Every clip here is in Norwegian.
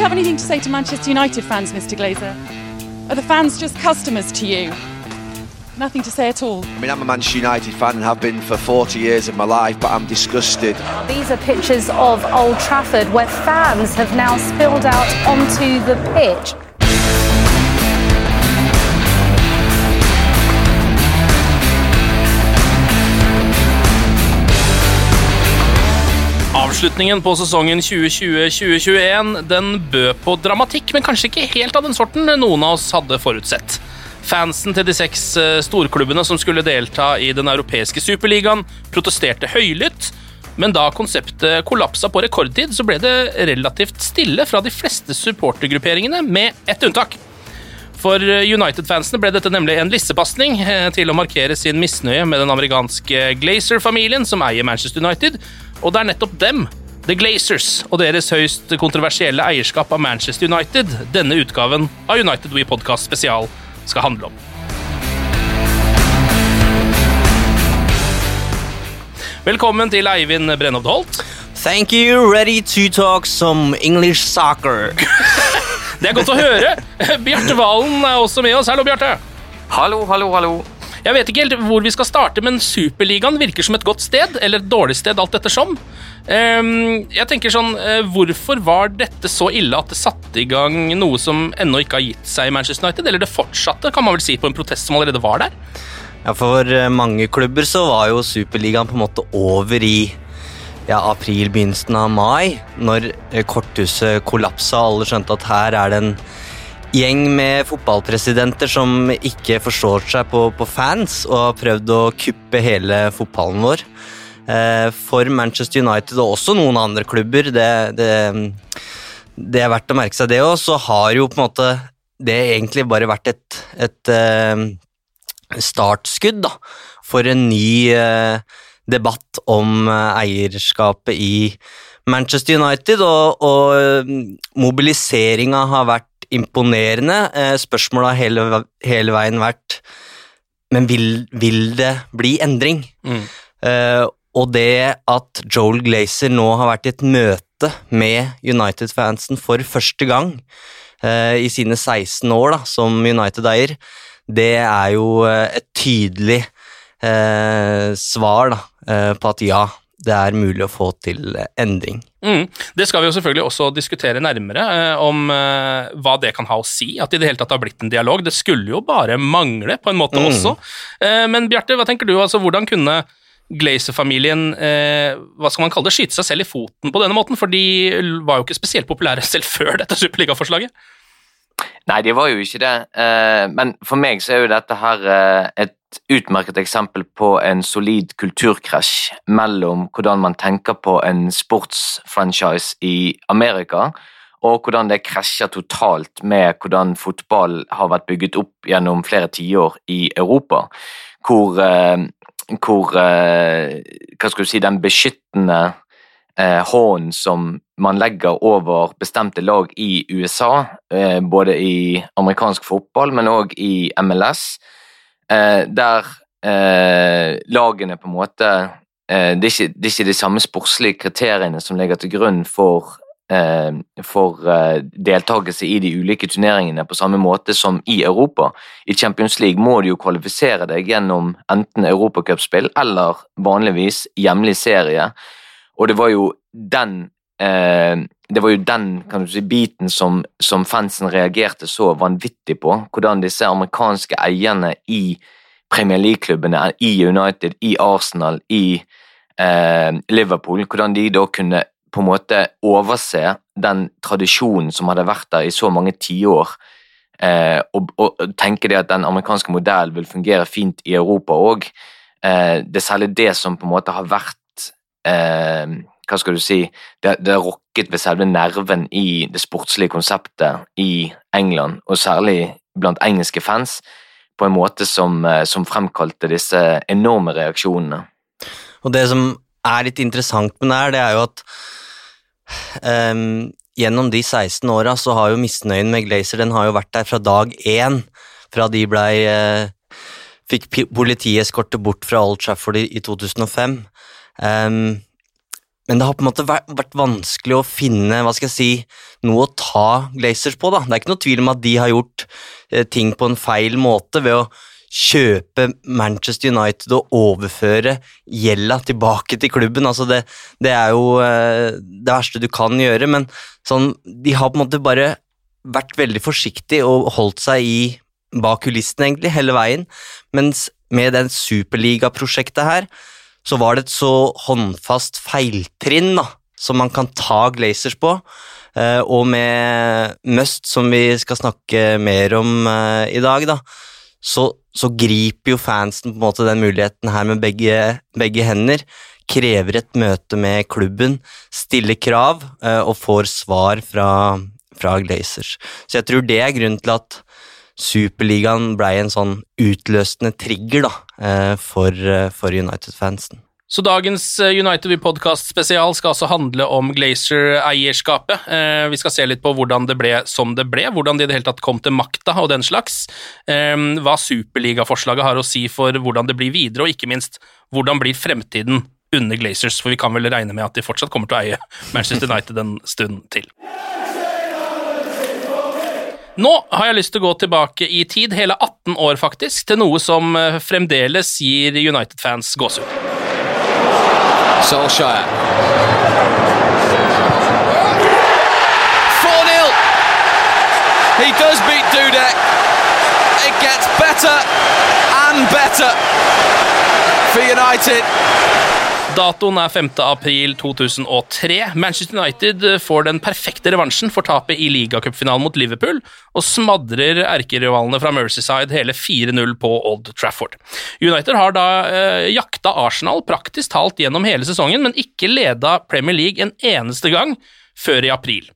You have anything to say to Manchester United fans, Mr. Glazer? Are the fans just customers to you? Nothing to say at all. I mean, I'm a Manchester United fan and have been for 40 years of my life, but I'm disgusted. These are pictures of Old Trafford where fans have now spilled out onto the pitch. Avslutningen på sesongen 2020-2021 den bød på dramatikk, men kanskje ikke helt av den sorten noen av oss hadde forutsett. Fansen til de seks eh, storklubbene som skulle delta i den europeiske superligaen, protesterte høylytt, men da konseptet kollapsa på rekordtid, så ble det relativt stille fra de fleste supportergrupperingene, med ett unntak. For United-fansene ble dette nemlig en lissepasning eh, til å markere sin misnøye med den amerikanske Glazer-familien som eier Manchester United, og det er nettopp dem, The Glazers, og deres høyst kontroversielle eierskap av Manchester United denne utgaven av United We Podcast spesial skal handle om. Velkommen til Eivind Brennovd Holt. Thank you, ready to talk some English soccer. Det er godt å høre. Bjarte Valen er også med oss. Hallo, Bjarte. hallo, hallo, hallo. Jeg vet ikke helt hvor vi skal starte, men Superligaen virker som et godt sted, eller et dårlig sted, alt ettersom. Ehm, jeg tenker sånn, eh, Hvorfor var dette så ille at det satte i gang noe som ennå ikke har gitt seg i Manchester United? Eller det fortsatte, kan man vel si, på en protest som allerede var der? Ja, For eh, mange klubber så var jo Superligaen på en måte over i ja, april, begynnelsen av mai, når eh, korthuset kollapsa og alle skjønte at her er det en gjeng med fotballpresidenter som ikke forstår seg på, på fans, og har prøvd å kuppe hele fotballen vår. Eh, For Manchester United og også noen andre klubber, det, det, det er verdt å merke seg det òg, så har jo på en måte det egentlig bare vært et, et eh, startskudd da, for en ny eh, debatt om eh, eierskapet i Manchester United, og, og mobiliseringa har vært imponerende. Eh, Spørsmålet har hele, hele veien vært Men vil, vil det bli endring? Mm. Uh, og det at Joel Glazer nå har vært i et møte med United-fansen for første gang uh, i sine 16 år da, som United-eier, det er jo et tydelig uh, svar da, på at ja, det er mulig å få til eh, endring. Mm. Det skal vi jo selvfølgelig også diskutere nærmere, eh, om eh, hva det kan ha å si. At det i det hele tatt har blitt en dialog. Det skulle jo bare mangle, på en måte Mm. også. Eh, men Bjarte, hva tenker du? altså Hvordan kunne Glazer-familien eh, hva skal man kalle det, skyte seg selv i foten på denne måten? For de var jo ikke spesielt populære selv før dette superligaforslaget. Nei, de var jo ikke det. Eh, Men for meg så er jo dette her eh, et utmerket eksempel på en solid kulturkrasj mellom hvordan man tenker på en sportsfranchise i Amerika, og hvordan det krasjer totalt med hvordan fotball har vært bygget opp gjennom flere tiår i Europa. Hvor, eh, hvor Hva skal du si Den beskyttende hånden som man legger over bestemte lag i USA, eh, både i amerikansk fotball, men òg i MLS, eh, der eh, lagene på en måte eh, det, er ikke, det er ikke de samme sportslige kriteriene som ligger til grunn for eh, for eh, deltakelse i de ulike turneringene på samme måte som i Europa. I Champions League må du jo kvalifisere deg gjennom enten europacupspill eller vanligvis hjemlig serie, og det var jo den eh, Det var jo den si, biten som, som fansen reagerte så vanvittig på. Hvordan disse amerikanske eierne i Premier League-klubbene, i United, i Arsenal, i eh, Liverpool, hvordan de da kunne på en måte overse den tradisjonen som hadde vært der i så mange tiår, eh, og, og tenke det at den amerikanske modellen vil fungere fint i Europa òg. Eh, det er særlig det som på en måte har vært eh, Hva skal du si Det, det har rokket ved selve nerven i det sportslige konseptet i England, og særlig blant engelske fans, på en måte som, eh, som fremkalte disse enorme reaksjonene. Og det som er litt interessant med det her, det er jo at um, gjennom de 16 åra så har jo misnøyen med Glazer den har jo vært der fra dag én. Fra de blei uh, Fikk politieskorte bort fra Old Trafford i, i 2005. Um, men det har på en måte vært, vanskelig å finne hva skal jeg si, noe å ta Glazers på. da. Det er ikke noe tvil om at de har gjort uh, ting på en feil måte ved å kjøpe Manchester United og overføre gjelda tilbake til klubben. Altså det, det, er jo eh, det verste du kan gjøre, men sånn, de har på en måte bare vært veldig forsiktige og holdt seg i bak kulissene hele veien. Mens med den superligaprosjektet her, så var det et så håndfast feiltrinn da, som man kan ta Glazers på. Eh, og med Must, som vi skal snakke mer om eh, i dag, da, så, så, griper jo fansen på en måte den muligheten her med begge, begge hender. Krever et møte med klubben, stiller krav uh, og får svar fra, fra Glazers. Så jeg tror det er grunnen til at Superligaen ble en sånn utløsende trigger da, for, uh, for United-fansen. Så dagens eh, United We Podcast spesial skal altså handle om Glazer-eierskapet. Eh, vi skal se litt på hvordan det ble som det ble, hvordan de i det hele tatt kom til makta og den slags. Eh, hva superligaforslaget har å si for hvordan det blir videre, og ikke minst hvordan blir fremtiden under Glazers, for vi kan vel regne med at de fortsatt kommer til å eie Manchester United en stund til. Nå har jeg lyst til å gå tilbake i tid, hele 18 år faktisk, til noe som fremdeles gir United-fans gåsehud. Solskjaer. 4-0. He does beat Dudek. It gets better and better for United. Datoen er 5. april 2003. Manchester United får den perfekte revansjen for tapet i ligacupfinalen mot Liverpool, og smadrer erkerivalene fra Mercyside hele 4-0 på Old Trafford. United har da eh, jakta Arsenal praktisk talt gjennom hele sesongen, men ikke leda Premier League en eneste gang før i april.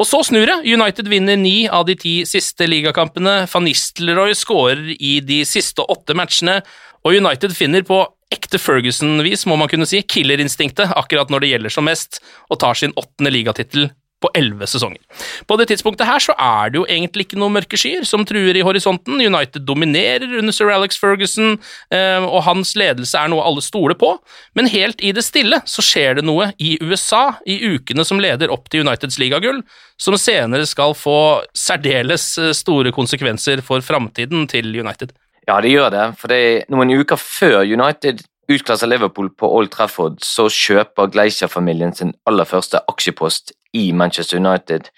Og så snur det. United vinner ni av de ti siste ligakampene. Van Nistelrooy skårer i de siste åtte matchene, og United finner på ekte Ferguson-vis, må man kunne si, killerinstinktet akkurat når det gjelder som mest, og tar sin åttende ligatittel på elleve sesonger. På det tidspunktet her så er det jo egentlig ikke noen mørke skyer som truer i horisonten. United dominerer under sir Alex Ferguson, eh, og hans ledelse er noe alle stoler på, men helt i det stille så skjer det noe i USA i ukene som leder opp til Uniteds ligagull, som senere skal få særdeles eh, store konsekvenser for framtiden til United. Ja, det gjør det. For det er noen uker før United utklasser Liverpool på Old Trafford, så kjøper Gleicher-familien sin aller første aksjepost i Manchester United.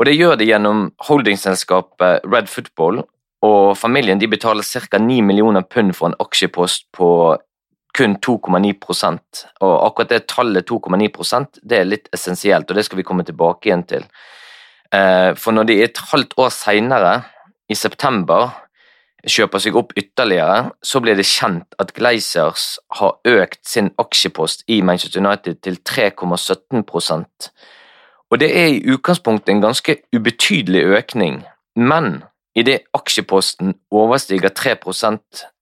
Og det gjør de gjennom holdingselskapet Red Football, og familien de betaler ca. 9 millioner pund for en aksjepost på kun 2,9 og akkurat det tallet 2,9% det er litt essensielt, og det skal vi komme tilbake igjen til. Eh, for når de et halvt år seinere, i september, kjøper seg opp ytterligere, så blir det kjent at Glazers har økt sin aksjepost i Manchester United til 3,17% Og det er i utgangspunktet en ganske ubetydelig økning, men idet aksjeposten overstiger 3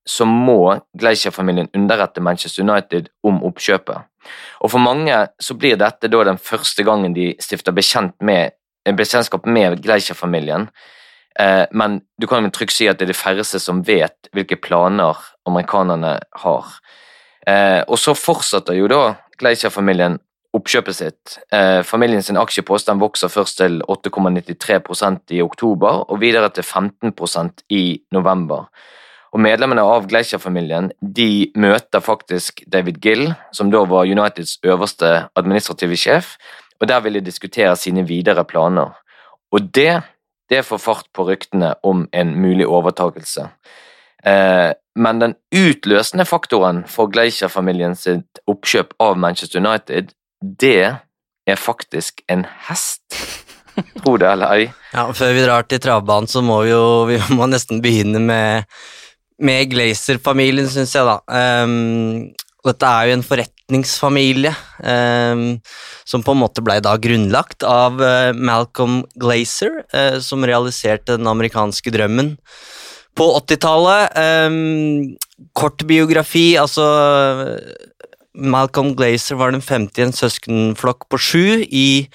så må Glacier-familien underrette Manchester United om oppkjøpet. Og For mange så blir dette da den første gangen de stifter bekjentskap med, bekjentskap med Glacier-familien, Eh, men du kan jo trygt si at det er de færreste som vet hvilke planer amerikanerne har. Eh, og så fortsetter jo da Gleischer-familien oppkjøpet sitt. Eh, familien sin aksjepost den vokser først til 8,93% i oktober, og videre til 15% i november. Og Medlemmene av Gleischer-familien de møter faktisk David Gill, som da var Uniteds øverste administrative sjef, og der vil de diskutere sine videre planer. Og det, det får fart på ryktene om en mulig overtakelse. Eh, men den utløsende faktoren for Gleicher-familien sitt oppkjøp av Manchester United, det er faktisk en hest. Tro det eller ei. Ja, Før vi drar til travbanen, så må vi jo vi må nesten begynne med, med Glazer-familien, syns jeg, da. Um, dette er jo en forretningsfamilie um, som på en måte ble da grunnlagt av uh, Malcolm Glazer, uh, som realiserte den amerikanske drømmen på 80-tallet. Um, kort biografi, altså Malcolm Glazer var den femte i en søskenflokk på sju i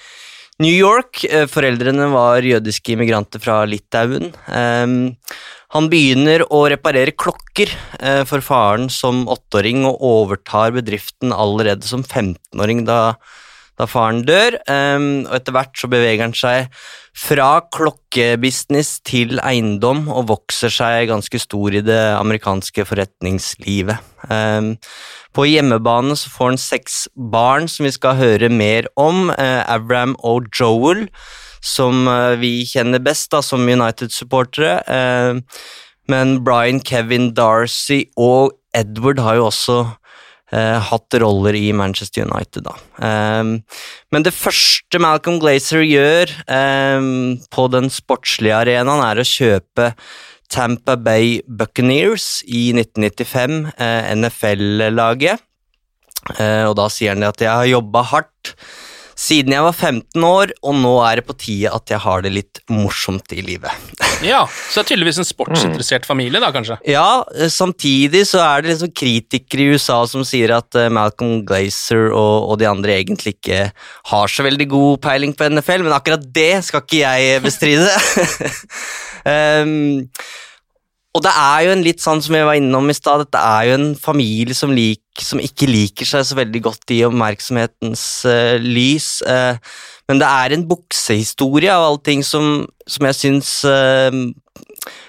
New York. Eh, foreldrene var jødiske immigranter fra Litauen. Um, han begynner å reparere klokker uh, for faren som åtteåring og overtar bedriften allerede som 15-åring da, da, faren dør. Um, og etter hvert så beveger han seg fra klokkebusiness til eiendom og vokser seg ganske stor i det amerikanske forretningslivet. Um, på hjemmebane så får han seks barn som vi skal høre mer om. Uh, Abraham og Joel, som uh, vi kjenner best da, som United-supportere. Uh, men Brian, Kevin, Darcy og Edward har jo også Uh, hatt roller i Manchester United, da. Um, men det første Malcolm Glazer gjør um, på den sportslige arenaen, er å kjøpe Tampa Bay Buccaneers i 1995, eh, NFL-laget. Eh, og da sier han at jeg har jobba hardt siden jeg var 15 år, og nå er det på tide at jeg har det litt morsomt i livet. ja, Så det er tydeligvis en sportsinteressert familie, da, kanskje? Ja, samtidig så er det liksom kritikere i USA som sier at eh, Malcolm Glazer og, og de andre egentlig ikke har så veldig god peiling på NFL, men akkurat det skal ikke jeg bestride. um, Og det er jo en litt sånn som jeg var innom i stad, dette er jo en familie som, som, ikke liker seg så veldig godt i oppmerksomhetens uh, lys. Uh, men det er en buksehistorie av alle ting som, som jeg syns uh,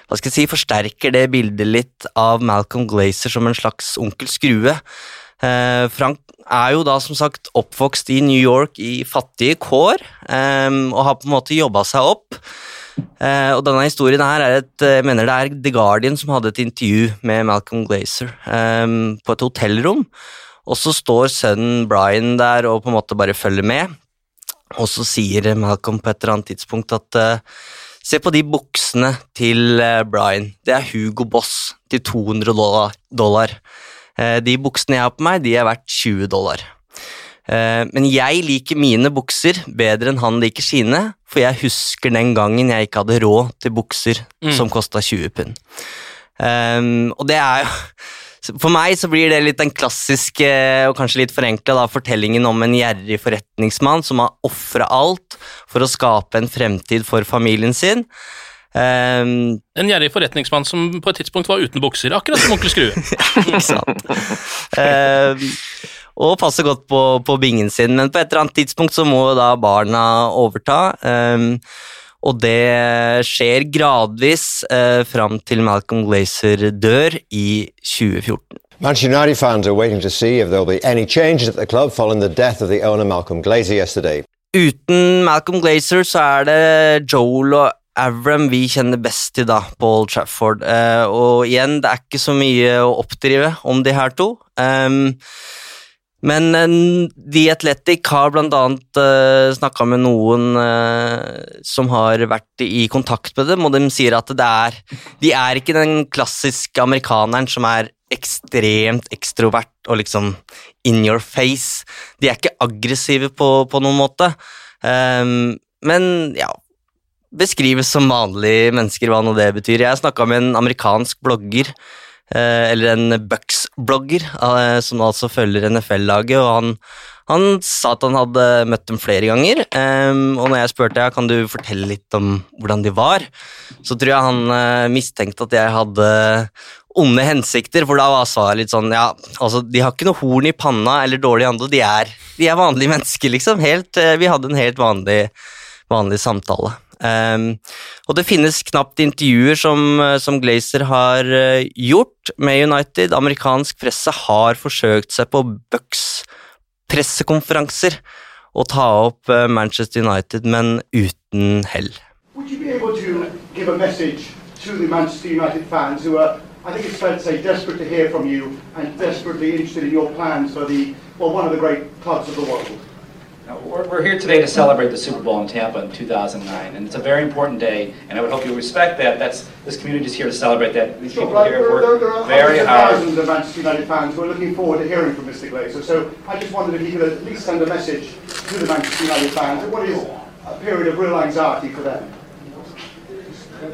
hva skal jeg si, forsterker det bildet litt av Malcolm Glazer som en slags onkel Skrue. Frank er jo da som sagt oppvokst i New York i fattige kår, og har på en måte jobba seg opp. Uh, og denne historien her er et Jeg mener det er The Guardian som hadde et intervju med Malcolm Glazer eh, på et hotellrom. Og så står sønnen Brian der og på en måte bare følger med. Og så sier Malcolm på et eller annet tidspunkt at eh, Se på de buksene til uh, Brian. Det er Hugo Boss til 200 dollar. dollar. de buksene jeg har på meg, de er verdt 20 dollar. Eh, men jeg liker mine bukser bedre enn han liker sine, for jeg husker den gangen jeg ikke hadde råd til bukser mm. som kosta 20 pund. Um, og det er jo For meg så blir det litt den klassiske og kanskje litt forenkla fortellingen om en gjerrig forretningsmann som har ofra alt for å skape en fremtid for familien sin. Um, en gjerrig forretningsmann som på et tidspunkt var uten bukser, akkurat som onkel Skrue. ikke sant. um, og passer godt på, på, bingen sin, men på et eller annet tidspunkt så må da barna overta. Um, og det skjer gradvis uh, fram til Malcolm Glazer dør i 2014. Manchester United fans are waiting to see if there will be any changes at the club following the death of the owner Malcolm Glazer yesterday. Uten Malcolm Glazer så er det Joel og Avram vi kjenner best til da, på Old Trafford. Uh, og igjen, det er ikke så mye å oppdrive om de her to. Um, men uh, The Athletic har annet uh, snakka med noen uh, som har vært i kontakt med dem, og de sier at det er De er ikke den klassiske amerikaneren som er ekstremt ekstrovert og liksom in your face. De er ikke aggressive på, på noen måte. Um, men ja Beskrives som vanlige mennesker, hva nå det betyr. Jeg snakka med en amerikansk blogger Eh, eller en Bucks-blogger, eh, som altså følger NFL-laget, og han, han, sa at han hadde møtt dem flere ganger. og når jeg spurte kan du fortelle litt om hvordan de var, så tror jeg han eh, mistenkte at jeg hadde onde hensikter, for da var svaret litt sånn ja, altså de har ikke noe horn i panna eller dårlig ande, de er, de er vanlige mennesker, liksom. Helt, vi hadde en helt vanlig, vanlig samtale. Um, og det finnes knapt intervjuer som, som Glazer har uh, gjort med United. Amerikansk presse har forsøkt seg på Bucks pressekonferanser og ta opp eh, Manchester United, men uten hell. To the Manchester United fans who are, I think it's fair to say, desperate to hear from you and desperately interested in your plans for the, well, one of the great clubs of the world? We're, we're here today to celebrate the Super Bowl in Tampa in 2009, and it's a very important day, and I would hope you respect that. That's this community is here to celebrate that. These Sure, people right. here There, work there, there are very hundreds of hard. thousands of Manchester United fans who are looking forward to hearing from Mr Glazer. So I just wondered if you could at least send a message to the Manchester United fans of what is a period of real anxiety for them.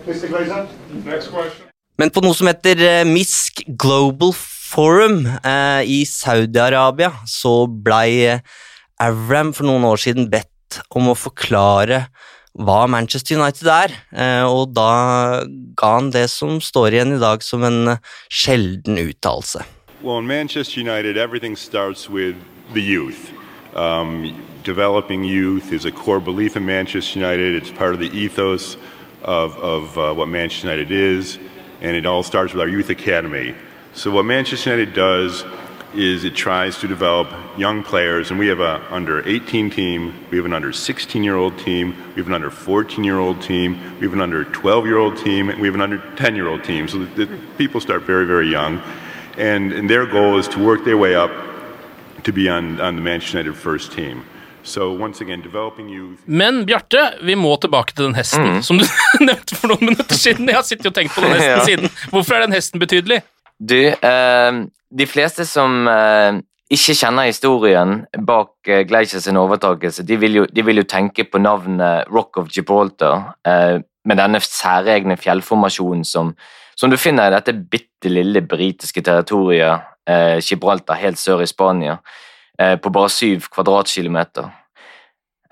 Mr Glazer? Next question. Men på noe som heter eh, MISK Global Forum eh, i Saudi-Arabia, så blei eh, Avram for noen år siden bedt om å forklare hva Manchester United er, eh, og da ga han det som står igjen i dag som en eh, sjelden uttalelse. Well, in Manchester United, everything. Um, developing youth is a core belief in Manchester United. It's part of the ethos of, of uh, what Manchester United is, and it all starts with our youth academy. So, what Manchester United does is it tries to develop young players, and we have a under 18 team, we have an under 16 year old team, we have an under 14 year old team, we have an under 12 year old team, and we have an under 10 year old team. So the, the people start very, very young, and, and their goal is to work their way up to be on, on the Manchester United first team. So once again, developing youth. Men Bjarte, vi må tilbake til den hesten som du nevnte for noen minutter siden. Jeg har sittet og tenkt på den hesten Ja. siden. Hvorfor er den hesten betydelig? Du, eh, de fleste som eh, ikke kjenner historien bak eh, Gleicher sin overtakelse, de vil, jo, de vil jo tenke på navnet Rock of Gibraltar, eh, med denne særegne fjellformasjonen som, som du finner i dette bitte lille britiske territoriet, eh, Gibraltar, helt sør i Spania, eh, på bare syv kvadratkilometer.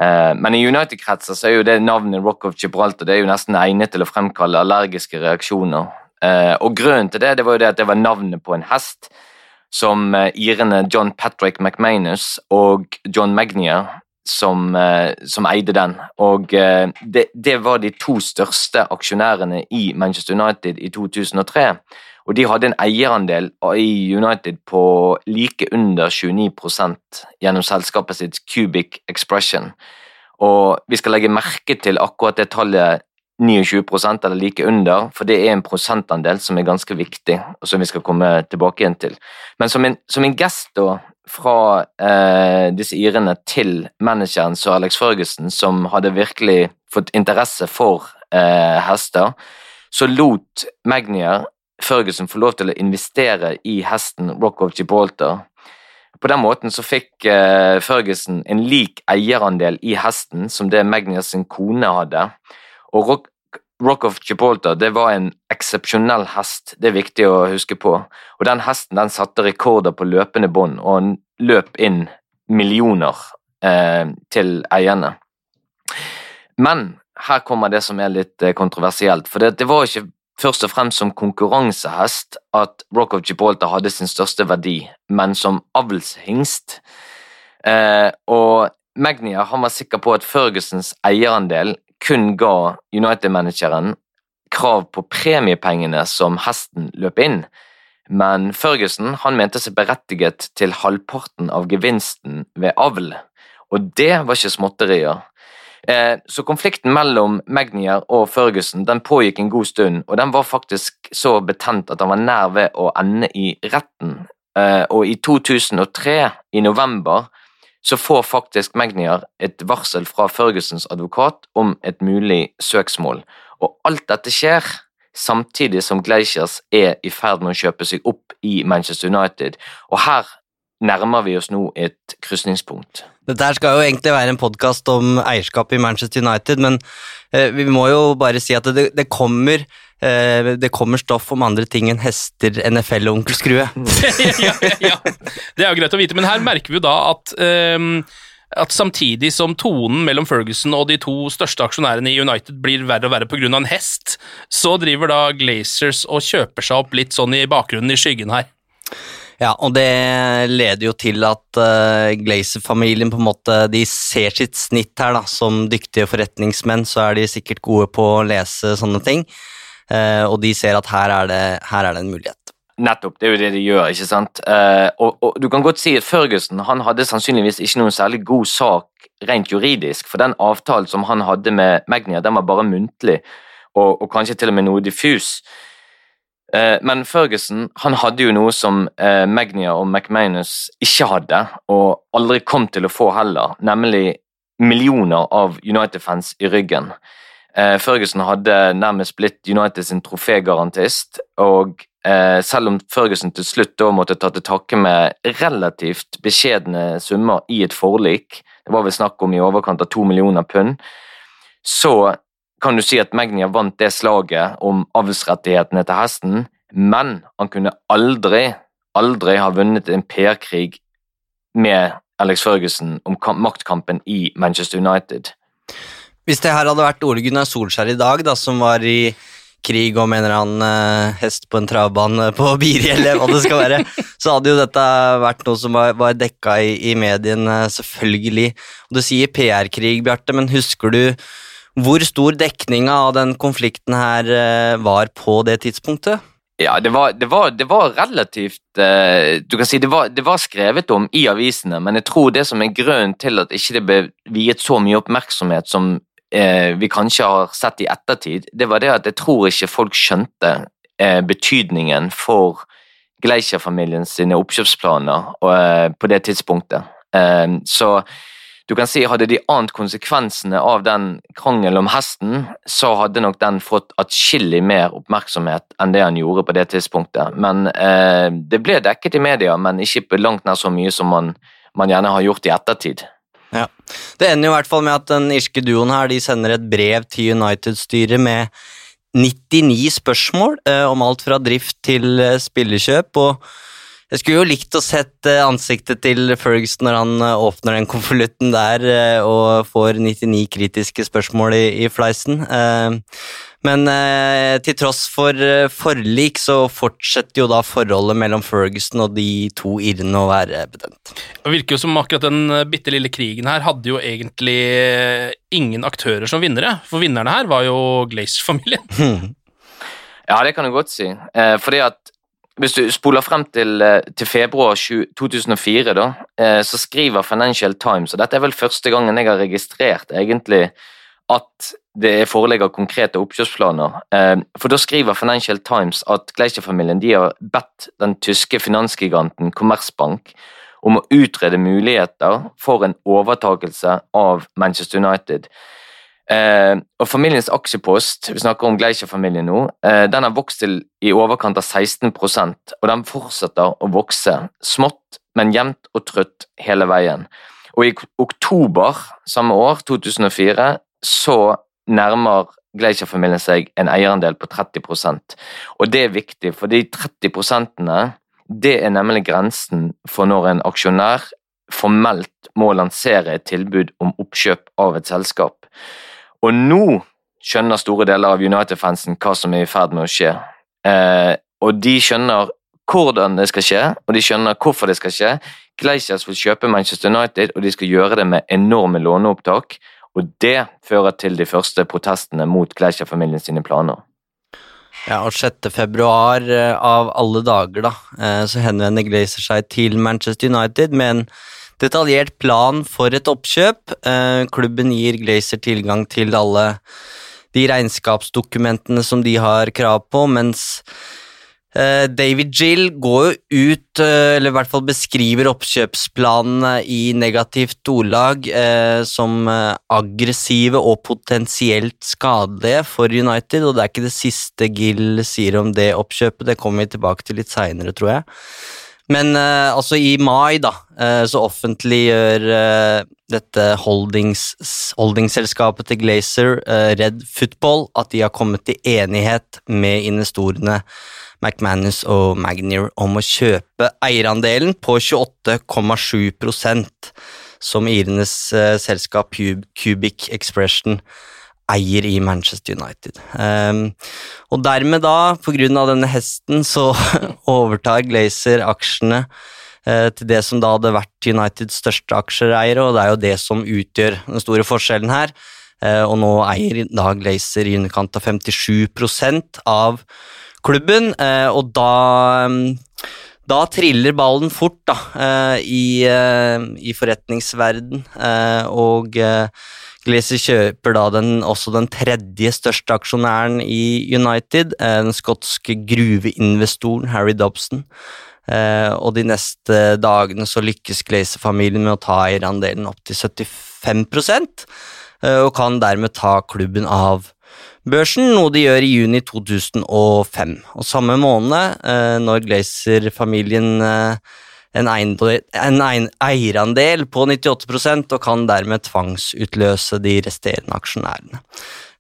Eh, Men i United-kretser så er jo det navnet Rock of Gibraltar det er jo nesten egnet til å fremkalle allergiske reaksjoner. Eh, Og grunnen til det det var jo det at det var navnet på en hest som eh, irene John Patrick McManus og John Magnier som, eh, som eide den. Og det, det var de to største aksjonærene i Manchester United i 2003. Og de hadde en eierandel i United på like under 29 gjennom selskapet sitt Cubic Expression. Og vi skal legge merke til akkurat det tallet 29 eller like under, for det er en prosentandel som er ganske viktig, og som vi skal komme tilbake igjen til. Men som en, som en gest da, fra eh, disse irene til manageren Sir Alex Ferguson, som hadde virkelig fått interesse for eh, hester, så lot Magnier Ferguson få lov til å investere i hesten Rock of Gibraltar. På den måten så fikk eh, Ferguson en lik eierandel i hesten som det Magnier sin kone hadde. Og Rock, Rock of Gibraltar det var en eksepsjonell hest, det er viktig å huske på. Og den hesten den satte rekorder på løpende bånd, og han løp inn millioner eh, til eierne. Men her kommer det som er litt eh, kontroversielt, for det, det var ikke først og fremst som konkurransehest at Rock of Gibraltar hadde sin største verdi, men som avlshingst. Eh, og Magnia han var sikker på at Fergusons eierandel kun ga United-manageren krav på premiepengene som hesten løp inn, men Ferguson han mente seg berettiget til halvparten av gevinsten ved avl, og det var ikke småtterier. Eh, Så konflikten mellom Magnier og Ferguson den pågikk en god stund, og den var faktisk så betent at han var nær ved å ende i retten. Eh, Og i 2003, i november, så får faktisk Magnier et varsel fra Fergusons advokat om et mulig søksmål. Og alt dette skjer samtidig som Glaciers er i ferd med å kjøpe seg opp i Manchester United, og her nærmer vi oss nå et krysningspunkt. Dette skal jo egentlig være en podkast om eierskap i Manchester United, men eh, vi må jo bare si at det, kommer, det kommer stoff om andre ting enn hester, NFL og Onkel Skrue. ja, ja. Det er jo greit å vite, men her merker vi jo da at um, at samtidig som tonen mellom Ferguson og de to største aksjonærene i United blir verre og verre pga. en hest, så driver da Glazers og kjøper seg opp litt sånn i bakgrunnen, i skyggen her. Ja, og det leder jo til at uh, Glazer-familien på en måte De ser sitt snitt her, da. Som dyktige forretningsmenn så er de sikkert gode på å lese sånne ting, og de ser at her er det, her er det en mulighet. Nettopp, det er jo det de gjør. ikke sant? Eh, og, og, du kan godt si at Ferguson han hadde sannsynligvis ikke noen særlig god sak rent juridisk, for den avtalen som han hadde med Magnia, den var bare muntlig, og, og kanskje til og med noe diffus. Eh, men Ferguson han hadde jo noe som eh, Magnia og McManus ikke hadde, og aldri kom til å få heller, nemlig millioner av United-fans i ryggen. Eh, Ferguson hadde nærmest blitt United sin trofégarantist, og Eh, selv om Ferguson til slutt da måtte ta til takke med relativt beskjedne summer i et forlik, det var vel snakk om i overkant av to millioner pund, så kan du si at Magnia vant det slaget om avlsrettighetene til hesten, men han kunne aldri, aldri ha vunnet en PR-krig med Alex Ferguson om maktkampen i Manchester United. Hvis det her hadde vært Ole Gunnar Solskjær i dag, da, som var i krig om en eller annen uh, hest på en travbane på Biri, eller hva det skal være, så hadde jo dette vært noe som var, var dekka i, i mediene, selvfølgelig. Og Du sier PR-krig, Bjarte, men husker du hvor stor dekninga av den konflikten her uh, var på det tidspunktet? Ja, det var, det var, det var relativt Du kan si det var, det var, skrevet om i avisene, men jeg tror det som er grunnen til at ikke det ble viet så mye oppmerksomhet som eh, vi kanskje har sett i ettertid, det var det at jeg tror ikke folk skjønte eh, betydningen for Gleischer-familien sine oppkjøpsplaner eh, på det tidspunktet. Eh, så du kan si Hadde de ant konsekvensene av den krangelen om hesten, så hadde nok den fått atskillig mer oppmerksomhet enn det han gjorde på det tidspunktet. Men eh, Det ble dekket i media, men ikke langt nær så mye som man, man gjerne har gjort i ettertid. Ja. Det ender jo i hvert fall med at den irske duoen her de sender et brev til United-styret med 99 spørsmål eh, om alt fra drift til eh, spillekjøp. og jeg skulle jo likt å sett eh, ansiktet til Fergus når han eh, åpner den konvolutten der eh, og får 99 kritiske spørsmål i, i fleisen. Men eh, til tross for eh, forlik så fortsetter jo da forholdet mellom Ferguson og de to irrene å være betent. Det virker jo som akkurat den eh, bitte lille krigen her hadde jo egentlig eh, ingen aktører som vinnere, for vinnerne her var jo Glaze-familien. ja, det kan du godt si. Eh, fordi at hvis du spoler frem til, til februar 2004, da, eh, så skriver Financial Times, og dette er vel første gangen jeg har registrert egentlig at det foreligger konkrete oppkjøpsplaner. Eh, for da skriver Financial Times at Gleischer-familien har bedt den tyske finansgiganten Commerzbank om å utrede muligheter for en overtakelse av Manchester United. Eh, og Familiens aksjepost vi snakker om Gleischer-familien nå, eh, den har vokst til i overkant av 16% og den fortsetter å vokse smått, men jevnt og trøtt hele veien. Og I oktober samme år, 2004, så nærmer Gleischer-familien seg en eierandel på 30% Og det er viktig, for de 30% det er nemlig grensen for når en aksjonær formelt må lansere et tilbud om oppkjøp av et selskap. Og nå skjønner store deler av United-fansen hva som er i ferd med å skje. Eh, og de skjønner hvordan det skal skje, og de skjønner hvorfor det skal skje. Gleisers vil kjøpe Manchester United, og de skal gjøre det med enorme låneopptak. Og det fører til de første protestene mot Gleicher-familien sine planer. Ja, og 6. februar eh, av alle dager, da, eh, så henvender Glazer seg til Manchester United med en detaljert plan for et oppkjøp. Eh, klubben gir Glazer tilgang til alle de regnskapsdokumentene som de har krav på, mens David Gill går jo ut, eh, eller i hvert fall beskriver oppkjøpsplanene i negativt ordlag eh, som aggressive og potensielt skadelige for United, og det er ikke det siste Gill sier om det oppkjøpet, det kommer vi tilbake til litt seinere, tror jeg. Men altså i mai da, så offentliggjør dette holdings, holdingsselskapet til Glazer, Red Football, at de har kommet til enighet med investorene McManus og Magnier om å kjøpe eierandelen på 28,7% som irenes uh, selskap Cubic Expression eier i Manchester United. Um, og dermed da, på grunn av denne hesten, så overtar Glazer aksjene uh, til det som da hadde vært Uniteds største aksjeeiere, og det er jo det som utgjør den store forskjellen her. Uh, og nå eier da Glazer i underkant av 57% av klubben, eh, og da mm, da triller ballen fort da, eh, i, eh, i forretningsverden, og Glazer kjøper da den, også den tredje største aksjonæren i United, den skotske gruveinvestoren Harry Dobson. Og de neste dagene så lykkes Glazer-familien med å ta eierandelen opp til 75 eh, og kan dermed ta klubben av børsen, noe de gjør i juni 2005. Og samme måned, eh, når Glazer-familien eh, en, en eierandel på 98% og kan dermed tvangsutløse de resterende aksjonærene.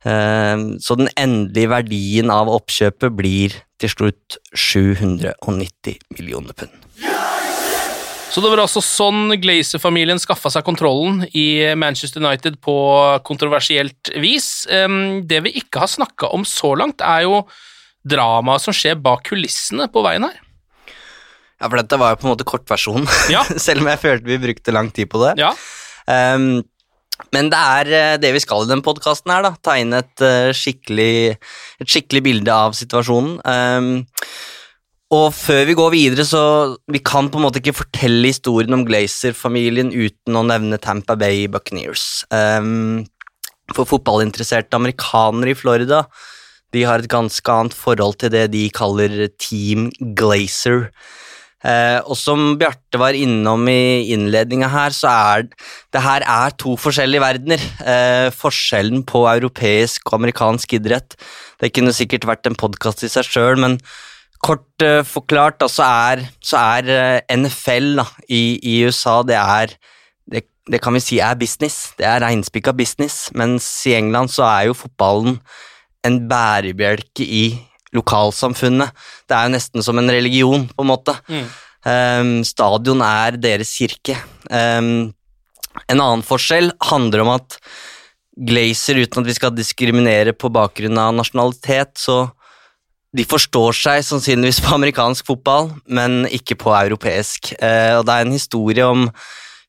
Eh, så den endelige verdien av oppkjøpet blir til slutt 790 millioner pund. Så det var altså sånn Glazer-familien skaffa seg kontrollen i Manchester United på kontroversielt vis. Det vi ikke har snakka om så langt, er jo dramaet som skjer bak kulissene på veien her. Ja, for dette var jo på en måte kortversjonen, ja. selv om jeg følte vi brukte lang tid på det. Ja. Um, men det er eh, det vi skal i den podkasten her, da. Tegne et, uh, skikkelig, et skikkelig bilde av situasjonen. Um, og før vi går videre, så vi kan på en måte ikke fortelle historien om Glazer-familien uten å nevne Tampa Bay Buccaneers. Um, for fotballinteresserte amerikanere i Florida de har et ganske annet forhold til det de kaller Team Glazer. Eh, og som Bjarte var innom i innledninga her, så er det her er to forskjellige verdener. Eh, forskjellen på europeisk og amerikansk idrett. Det kunne sikkert vært en podkast i seg sjøl, men kort uh, forklart da, så er, så er eh, NFL da, i, i, USA det er det, det, kan vi si er business. Det er reinspikka business, mens i England så er jo fotballen en bærebjelke i lokalsamfunnet. Det er jo nesten som en religion, på en måte. Mm. Um, stadion er deres kirke. Um, en annen forskjell handler om at Glazer, uten at vi skal diskriminere på bakgrunn av nasjonalitet, så de forstår seg sannsynligvis på amerikansk fotball, men ikke på europeisk. Eh, og det er en historie om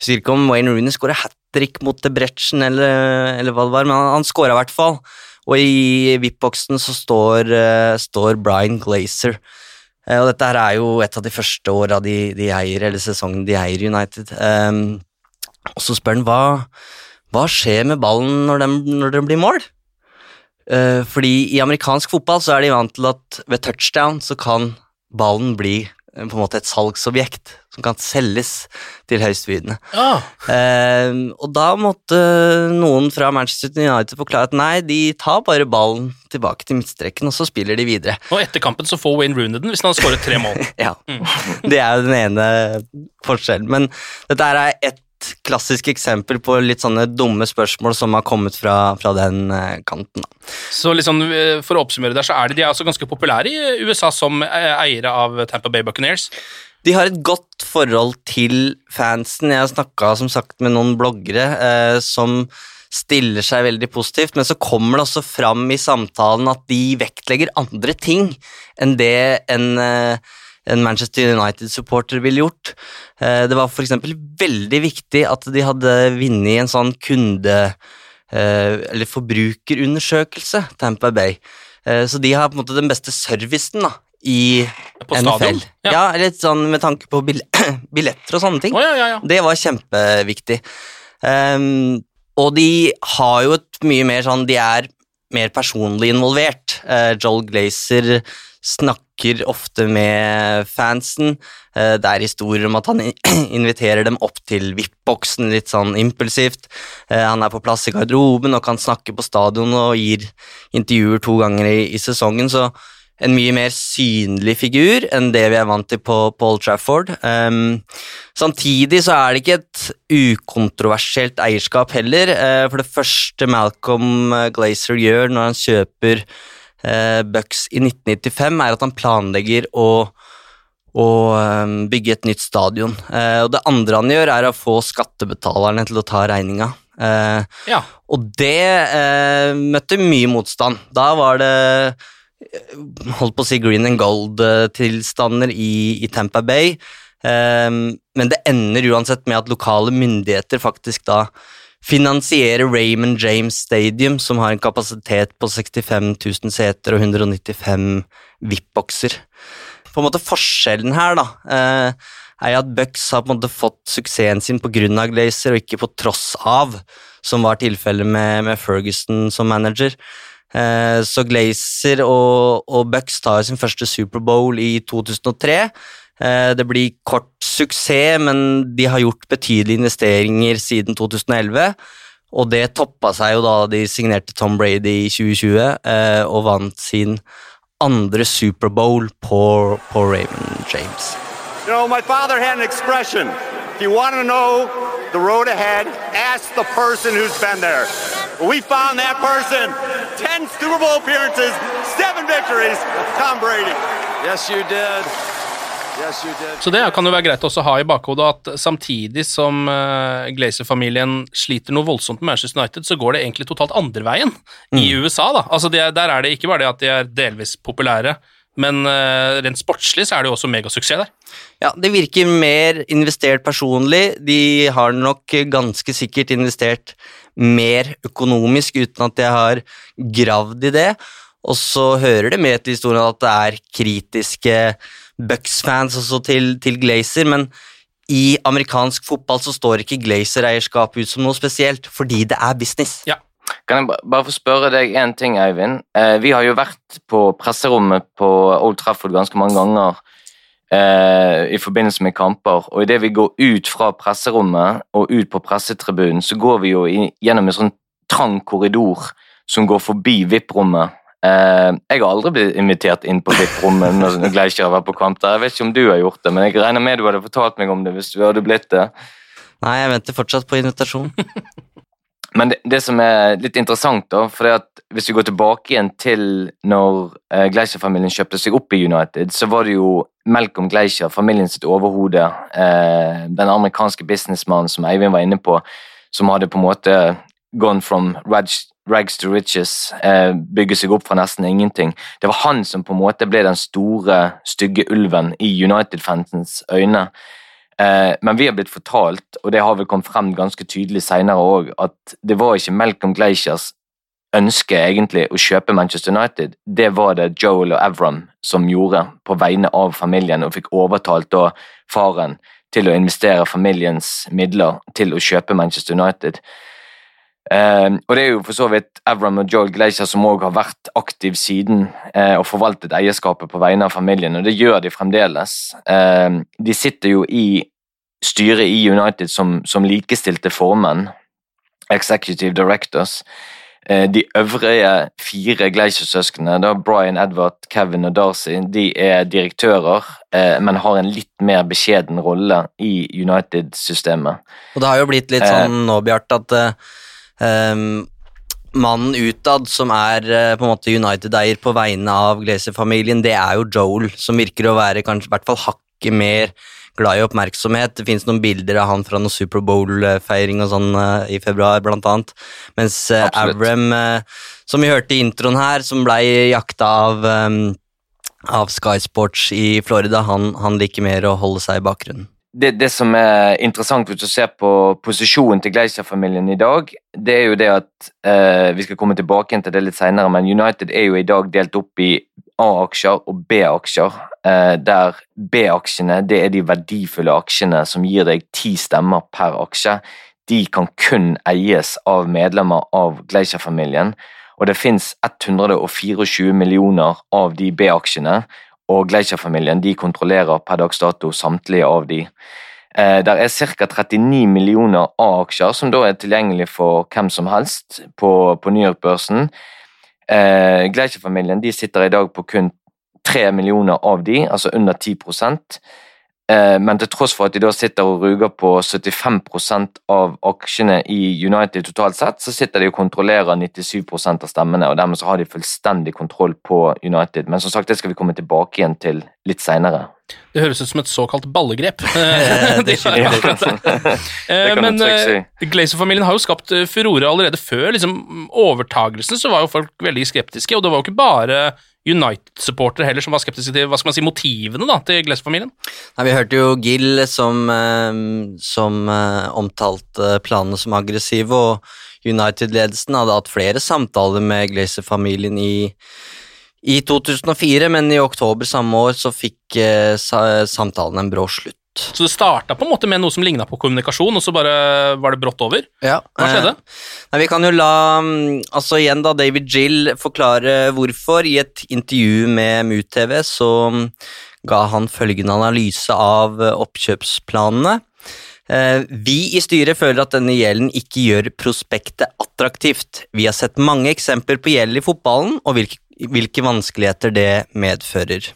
husker ikke om Wayne Rooney skåra hat trick mot Debrechen eller, eller hva det var, men han, han skåra i hvert fall. Og i VIP-boksen så står, uh, står, Brian Glazer. Uh, og dette her er jo et av de første åra de, de, eier, eller sesongen de eier United. Um, og så spør han hva, hva skjer med ballen når den, når den blir mål? Uh, fordi i amerikansk fotball så er de vant til at ved touchdown så kan ballen bli på en måte et salgsobjekt som kan selges til høystbydende. Ah. Eh, og da måtte noen fra Manchester United forklare at nei, de tar bare ballen tilbake til midtstreken, og så spiller de videre. Og etter kampen så får Wayne Rooney den hvis han har skåret tre mål. ja, mm. det er jo den ene forskjellen. Men dette er ett klassisk eksempel på litt sånne dumme spørsmål som har kommet fra, fra den eh, kanten. Så liksom, For å oppsummere der, så er de, de er altså ganske populære i USA som eh, eiere av Tampa Bay Buccaneers? De har et godt forhold til fansen. Jeg har snakka som sagt med noen bloggere eh, som stiller seg veldig positivt, men så kommer det også fram i samtalen at de vektlegger andre ting enn det en, eh, en Manchester United-supporter ville gjort. Eh, det var f.eks. veldig viktig at de hadde vunnet en sånn kunde- eh, eller forbrukerundersøkelse, Tampa Bay. Eh, så de har på en måte den beste servicen da, i på NFL. Ja. ja, litt sånn med tanke på billetter og sånne ting. Oh, ja, ja, det var kjempeviktig. Um, og de har jo et mye mer sånn De er mer personlig involvert. Joel Glazer snakker ofte med fansen. Uh, det er historier om at han inviterer dem opp til VIP-boksen litt sånn impulsivt. Uh, han er på plass i garderoben og kan snakke på stadion og gir intervjuer to ganger i, i sesongen. så en mye mer synlig figur enn det vi er vant til på Paul Trafford. Um, samtidig så er det ikke et ukontroversielt eierskap heller. Uh, for det første Malcolm Glazer gjør når han kjøper Bucks i 1995, er at han planlegger å, å um, bygge et nytt stadion. Uh, og det andre han gjør, er å få skattebetalerne til å ta regninga. ja. Og det møtte mye motstand. Da var det holdt på å si green and gold-tilstander i, i, Tampa Bay. Um, men det ender uansett med at lokale myndigheter faktisk da finansiere Raymond James Stadium, som har en kapasitet på 65 000 seter og 195 VIP-bokser. På en måte Forskjellen her da, eh, er at Bucks har på en måte fått suksessen sin pga. Glazer, og ikke på tross av, som var tilfellet med, med Ferguson som manager. Eh, så Glazer og, og Bucks tar sin første Superbowl i 2003. Eh, det blir kort suksess, men de har gjort betydelige investeringer siden 2011. Og det toppa seg jo da de signerte Tom Brady i 2020 eh, og vant sin andre Superbowl på, på Raymond James. You know, my father had an expression. If you want to know the road ahead, ask the person who's been there. We found that person. 10 Super Bowl appearances, 7 victories, Tom Brady. Yes, you did. Så det kan jo være greit også å ha i bakhodet at samtidig som uh, Glazer-familien sliter noe voldsomt med Manchester United, så går det egentlig totalt andre veien Mm. i USA, da. Altså de er, der er det ikke bare det at de er delvis populære, men uh, rent sportslig så er det jo også megasuksess der. Ja, det virker mer investert personlig. De har nok ganske sikkert investert mer økonomisk uten at jeg har gravd i det. Og så hører det med til historien at det er kritiske Bucks-fans også til, til Glazer, men i amerikansk fotball så står ikke Glazer-eierskap ut som noe spesielt, fordi det er business. Ja. Kan jeg bare få spørre deg en ting, Eivind? Eh, vi har jo vært på presserommet på Old Trafford ganske mange ganger eh, i forbindelse med kamper, og idet vi går ut fra presserommet og ut på pressetribunen, så går vi jo i, gjennom en sånn trang korridor som går forbi VIP-rommet. Eh, jeg har aldri blitt invitert inn på VIP-rommet når når Gleischer har vært på kamp der. Jeg vet ikke om du har gjort det, men jeg regner med du hadde fortalt meg om det hvis du hadde blitt det. Nei, jeg venter fortsatt på invitasjon. Men det, det som er litt interessant, da, for det at hvis vi går tilbake igjen til når eh, Gleischer-familien kjøpte seg opp i United, så var det jo Malcolm Gleischer, familien sitt overhode, eh, den amerikanske businessmannen som Eivind var inne på, som hadde på en måte gone from rags, rags to riches, eh, bygge seg opp fra nesten ingenting. Det var han som på en måte ble den store, stygge ulven i United-fansens øyne. Eh, men vi har blitt fortalt, og det har vel kommet frem ganske tydelig senere òg, at det var ikke Malcolm Glaciers ønske egentlig å kjøpe Manchester United. Det var det Joel og Avram som gjorde på vegne av familien, og fikk overtalt da faren til å investere familiens midler til å kjøpe Manchester United. Eh, og det er jo for så vidt Avram og Joel Glacier som òg har vært aktiv siden eh, og forvaltet eierskapet på vegne av familien, og det gjør de fremdeles. Eh, de sitter jo i styret i United som, som likestilte formenn, executive directors. Eh, de øvrige fire Glacier-søsknene, Brian, Edward, Kevin og Darcy, de er direktører, eh, men har en litt mer beskjeden rolle i United-systemet. Og det har jo blitt litt Eh. sånn nå, Bjart, at eh, ehm, mannen utad som er eh, på en måte United-eier på vegne av Glazer-familien, det er jo Joel, som virker å være kanskje i hvert fall hakket mer glad i oppmerksomhet. Det finnes noen bilder av han fra noen Superbowl-feiring og sånn eh, i februar, blant annet. Mens uh, Absolutt. Avram, eh, som vi hørte i introen her, som blei jakta av um, av Sky Sports i Florida, han, han liker mer å holde seg i bakgrunnen. Det, det som er interessant hvis du ser på posisjonen til Gleiser-familien i dag, det er jo det at eh, Vi skal komme tilbake til det litt senere, men United er jo i dag delt opp i A-aksjer og B-aksjer. Eh, der B-aksjene det er de verdifulle aksjene som gir deg ti stemmer per aksje. De kan kun eies av medlemmer av Gleiser-familien. Og det fins 124 millioner av de B-aksjene, og Glacier-familien de kontrollerer per dags dato samtlige av de. Eh, der er ca. 39 millioner A-aksjer som da er tilgjengelig for hvem som helst på, på New York-børsen. Eh, Glacier-familien de sitter i dag på kun 3 millioner av de, altså under 10 eh, Men til tross for at de da sitter og ruger på 75% av aksjene i United totalt sett, så sitter de og kontrollerer 97% av stemmene, og dermed så har de fullstendig kontroll på United. Men som sagt, det skal vi komme tilbake igjen til litt seinere. Det høres ut som et såkalt ballegrep. Det Men eh, Glazer-familien har jo skapt eh, furore allerede før liksom, overtagelsen, så var jo folk veldig skeptiske, og det var jo ikke bare United-supportere heller som var skeptiske til hva skal man si, motivene da, til Glazer-familien? Nei, Vi hørte jo Gill som, eh, som eh, omtalte planene som aggressive, og United-ledelsen hadde hatt flere samtaler med Glazer-familien i, i 2004, men i oktober samme år så fikk eh, samtalen en brå slutt. Så det starta på en måte med noe som ligna på kommunikasjon, og så bare var det brått over? Ja. Hva skjedde? Eh, nei, vi kan jo la mm, altså igjen da David Gill forklare hvorfor. I et intervju med MUTV så mm, ga han følgende analyse av eh, oppkjøpsplanene. Eh, vi i styret føler at denne gjelden ikke gjør prospektet attraktivt. Vi har sett mange eksempler på gjeld i fotballen, og hvilke, hvilke vanskeligheter det medfører.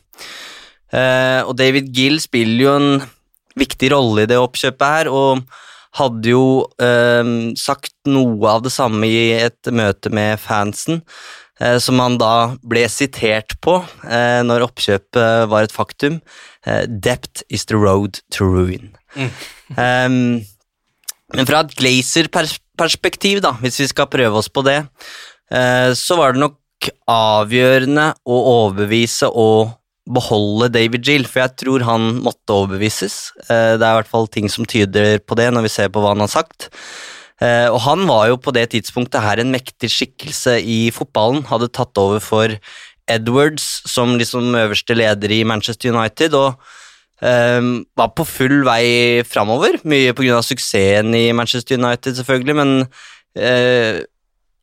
Og David Gill spiller jo en viktig rolle i det oppkjøpet her, og hadde jo eh, sagt noe av det samme i et møte med fansen, eh, som han da ble sitert på eh, når oppkjøpet var et faktum. Eh, Dept is the road to ruin. Mm. men fra et Glazer-perspektiv, da, hvis vi skal prøve oss på det, eh, så var det nok avgjørende å overbevise og beholde David Gill, for jeg tror han måtte overbevises. Eh, det er i hvert fall ting som tyder på det, når vi ser på hva han har sagt. Eh, og han var jo på det tidspunktet her en mektig skikkelse i fotballen. Hadde tatt over for Edwards som liksom øverste leder i Manchester United, og um, var på full vei framover. Mye pga. suksessen i Manchester United, selvfølgelig, men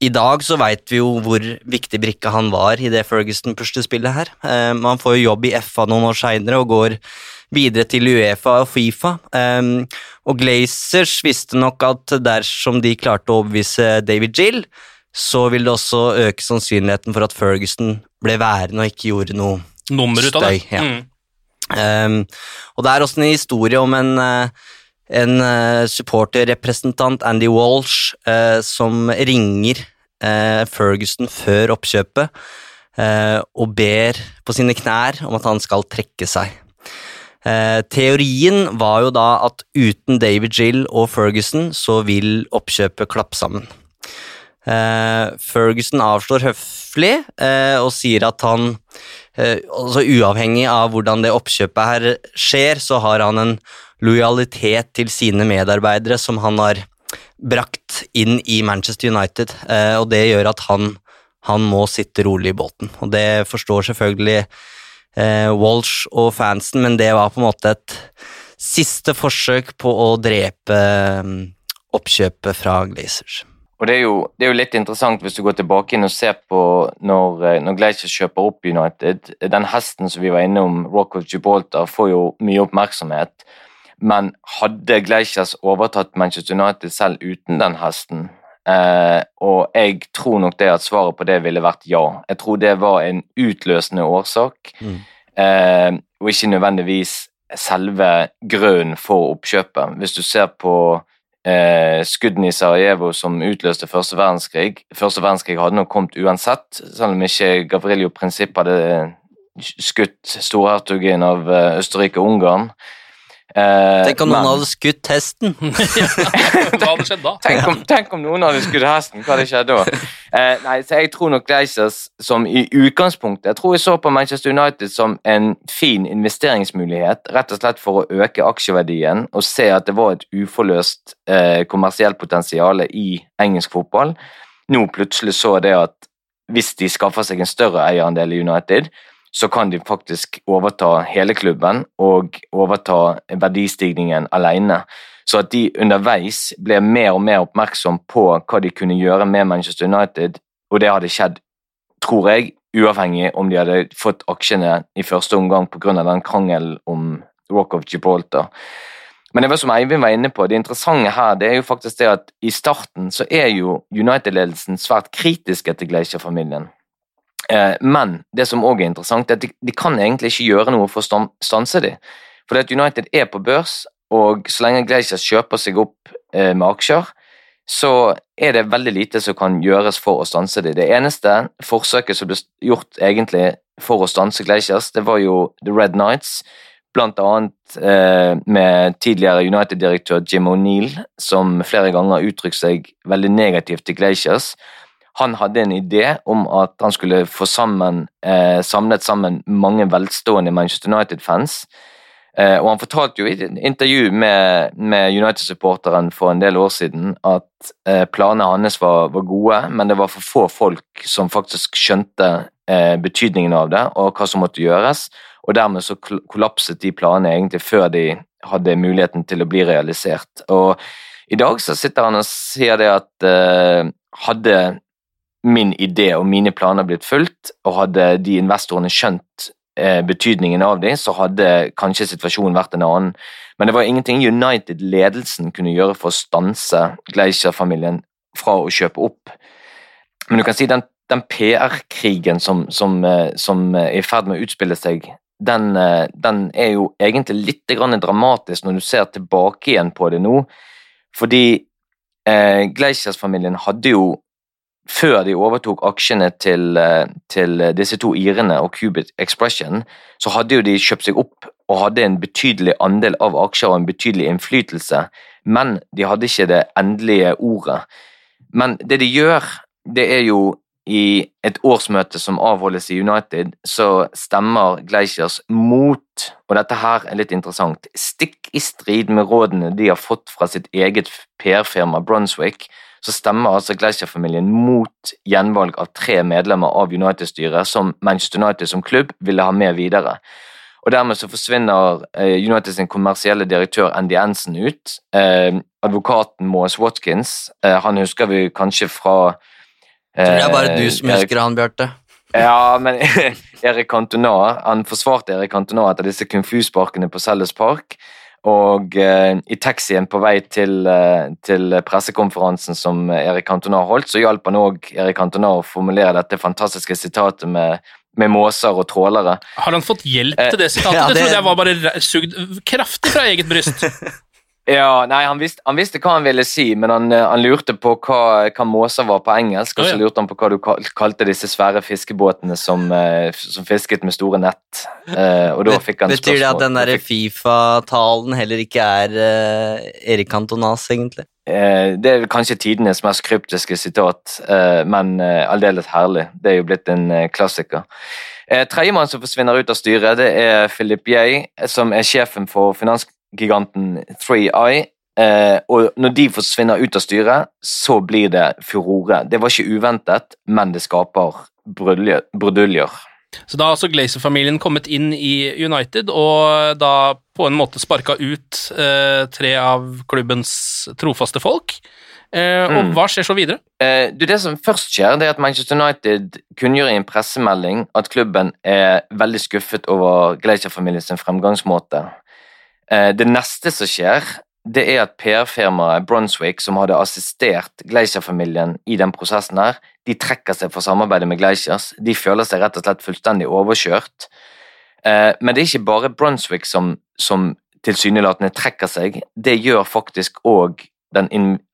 i dag så veit vi jo hvor viktig brikke han var i det Ferguson-puslespillet her. Um, han får jo jobb i FA noen år seinere og går videre til Uefa og Fifa. Um, og Glazers visste nok at dersom de klarte å overbevise David Gill, så vil det også øke sannsynligheten for at Ferguson ble værende og ikke gjorde noe Nummer ut av det. Ja. Mm. Um, og det er også en historie om en uh, en supporterrepresentant, Andy Walsh, som ringer Ferguson før oppkjøpet og ber på sine knær om at han skal trekke seg. teorien var jo da at uten David Gill og Ferguson så vil oppkjøpet klappe sammen. Ferguson avslår høflig og sier at han, altså uavhengig av hvordan det oppkjøpet her skjer, så har han en lojalitet til sine medarbeidere som han har brakt inn i Manchester United, eh, og det gjør at han, han må sitte rolig i båten. Og det forstår selvfølgelig eh, Walsh og fansen, men det var på en måte et siste forsøk på å drepe um, oppkjøpet fra Glazers. Og det er, jo, det er, jo, litt interessant hvis du går tilbake inn og ser på når, eh, når Glacier kjøper opp United. Den hesten som vi var innom, Rock of Gibraltar, får jo mye oppmerksomhet. Men hadde Glaciers overtatt Manchester United selv uten den hesten? Eh, og jeg tror nok det at svaret på det ville vært ja. Jeg tror det var en utløsende årsak, mm. eh, og ikke nødvendigvis selve grunnen for oppkjøpet. Hvis du ser på eh, skuddene i Sarajevo som utløste første verdenskrig Første verdenskrig hadde nok kommet uansett, selv om ikke Gavriljo Prinsipp hadde skutt storhertugen av eh, Østerrike og Eh, tenk om men, noen hadde skutt hesten! hva hadde skjedd da? Tenk om, tenk om, noen hadde skutt hesten, hva hadde skjedd da? Eh, nei, så Jeg tror nok Glazers som i utgangspunktet Jeg tror jeg så på Manchester United som en fin investeringsmulighet, rett og slett for å øke aksjeverdien og se at det var et uforløst eh, kommersielt potensial i engelsk fotball. Nå plutselig så det at hvis de skaffer seg en større eierandel i United, så kan de faktisk overta hele klubben og overta verdistigningen alene. Så at de underveis ble mer og mer oppmerksom på hva de kunne gjøre med Manchester United, og det hadde skjedd, tror jeg, uavhengig om de hadde fått aksjene i første omgang pga. den krangelen om Rock of Gibraltar. Men det var som Eivind var inne på, det interessante her det er jo faktisk det at i starten så er jo United-ledelsen svært kritiske til Glacier-familien. Eh, men det som òg er interessant, er at de, de, kan egentlig ikke gjøre noe for å stanse dem. For at United er på børs, og så lenge Glaciers kjøper seg opp eh, med aksjer, så er det veldig lite som kan gjøres for å stanse dem. Det eneste forsøket som ble gjort egentlig for å stanse Glaciers, det var jo The Red Nights, blant annet eh, med tidligere United-direktør Jim O'Neill, som flere ganger har seg veldig negativt til Glaciers. Han hadde en idé om at han skulle få sammen, eh, samlet sammen mange velstående Manchester United-fans. Eh, og han fortalte jo i et intervju med, med United-supporteren for en del år siden at eh, planene hans var, var, gode, men det var for få folk som faktisk skjønte eh, betydningen av det, og hva som måtte gjøres. Og dermed så kollapset de planene egentlig før de hadde muligheten til å bli realisert. Og i dag så sitter han og sier det at eh, hadde min idé og mine planer blitt fulgt, og hadde de investorene skjønt eh, betydningen av dem, så hadde kanskje situasjonen vært en annen. Men det var ingenting United-ledelsen kunne gjøre for å stanse Gleischer-familien fra å kjøpe opp. Men du kan si den, den PR-krigen som, som, eh, som, er i ferd med å utspille seg, den, eh, den er jo egentlig litt dramatisk når du ser tilbake igjen på det nå. Fordi eh, Gleisers-familien hadde jo før de overtok aksjene til, eh, til, disse to irene og Cubit Expression, så hadde jo de kjøpt seg opp og hadde en betydelig andel av aksjer og en betydelig innflytelse, men de hadde ikke det endelige ordet. Men det de gjør, det er jo i et årsmøte som avholdes i United, så stemmer Gleisers mot, og dette her er litt interessant, stikk i strid med rådene de har fått fra sitt eget PR-firma Brunswick, så stemmer altså Gleischer-familien mot gjenvalg av tre medlemmer av United-styret som Manchester United som klubb ville ha med videre. Og Dermed så forsvinner eh, United sin kommersielle direktør Andy Ensen ut. Eh, advokaten Moas Watkins, eh, han husker vi kanskje fra eh, det er bare du som husker han, Bjarte. Ja, men Erik Cantona han forsvarte Erik Cantona etter disse kung fu-sparkene på Sellers Park. Og eh, i taxien på vei til, eh, til, pressekonferansen som Erik Cantona holdt, så hjalp han òg Erik Cantona å formulere dette fantastiske sitatet med, med måser og trålere. Har han fått hjelp til det sitatet? Ja, det... det trodde jeg var bare sugd kraftig fra eget bryst. Ja, nei, han visste, han visste, hva han ville si, men han, eh, han lurte på hva, hva, måser var på engelsk. Og så lurte han på hva du kalte disse svære fiskebåtene som, eh, som fisket med store nett. Uh, og da fikk han Betyr det at den der Fifa-talen heller ikke er Erik Antonas, egentlig? Det er kanskje tidenes mest kryptiske sitat, men aldeles herlig. Det er jo blitt en klassiker. Tredjemann som forsvinner ut av styret, det er Philip Yeh, som er sjefen for finans giganten 3i. Eh, og når de forsvinner ut av styret, så blir det furore. Det var ikke uventet, men det skaper bruduljer. Så da har altså Glazer-familien kommet inn i United og da på en måte sparka ut eh, tre av klubbens trofaste folk. Eh, og mm. hva skjer så videre? Eh, du, det som først skjer, det er at Manchester United kunngjør i en pressemelding at klubben er veldig skuffet over Glazer-familiens fremgangsmåte. Eh, det neste som skjer, det er at PR-firmaet Brunswick, som hadde assistert Gleischer-familien i den prosessen her, de trekker seg for samarbeidet med Gleichers. De føler seg rett og slett fullstendig overkjørt. Eh, men det er ikke bare Brunswick som, som tilsynelatende trekker seg, det gjør faktisk òg den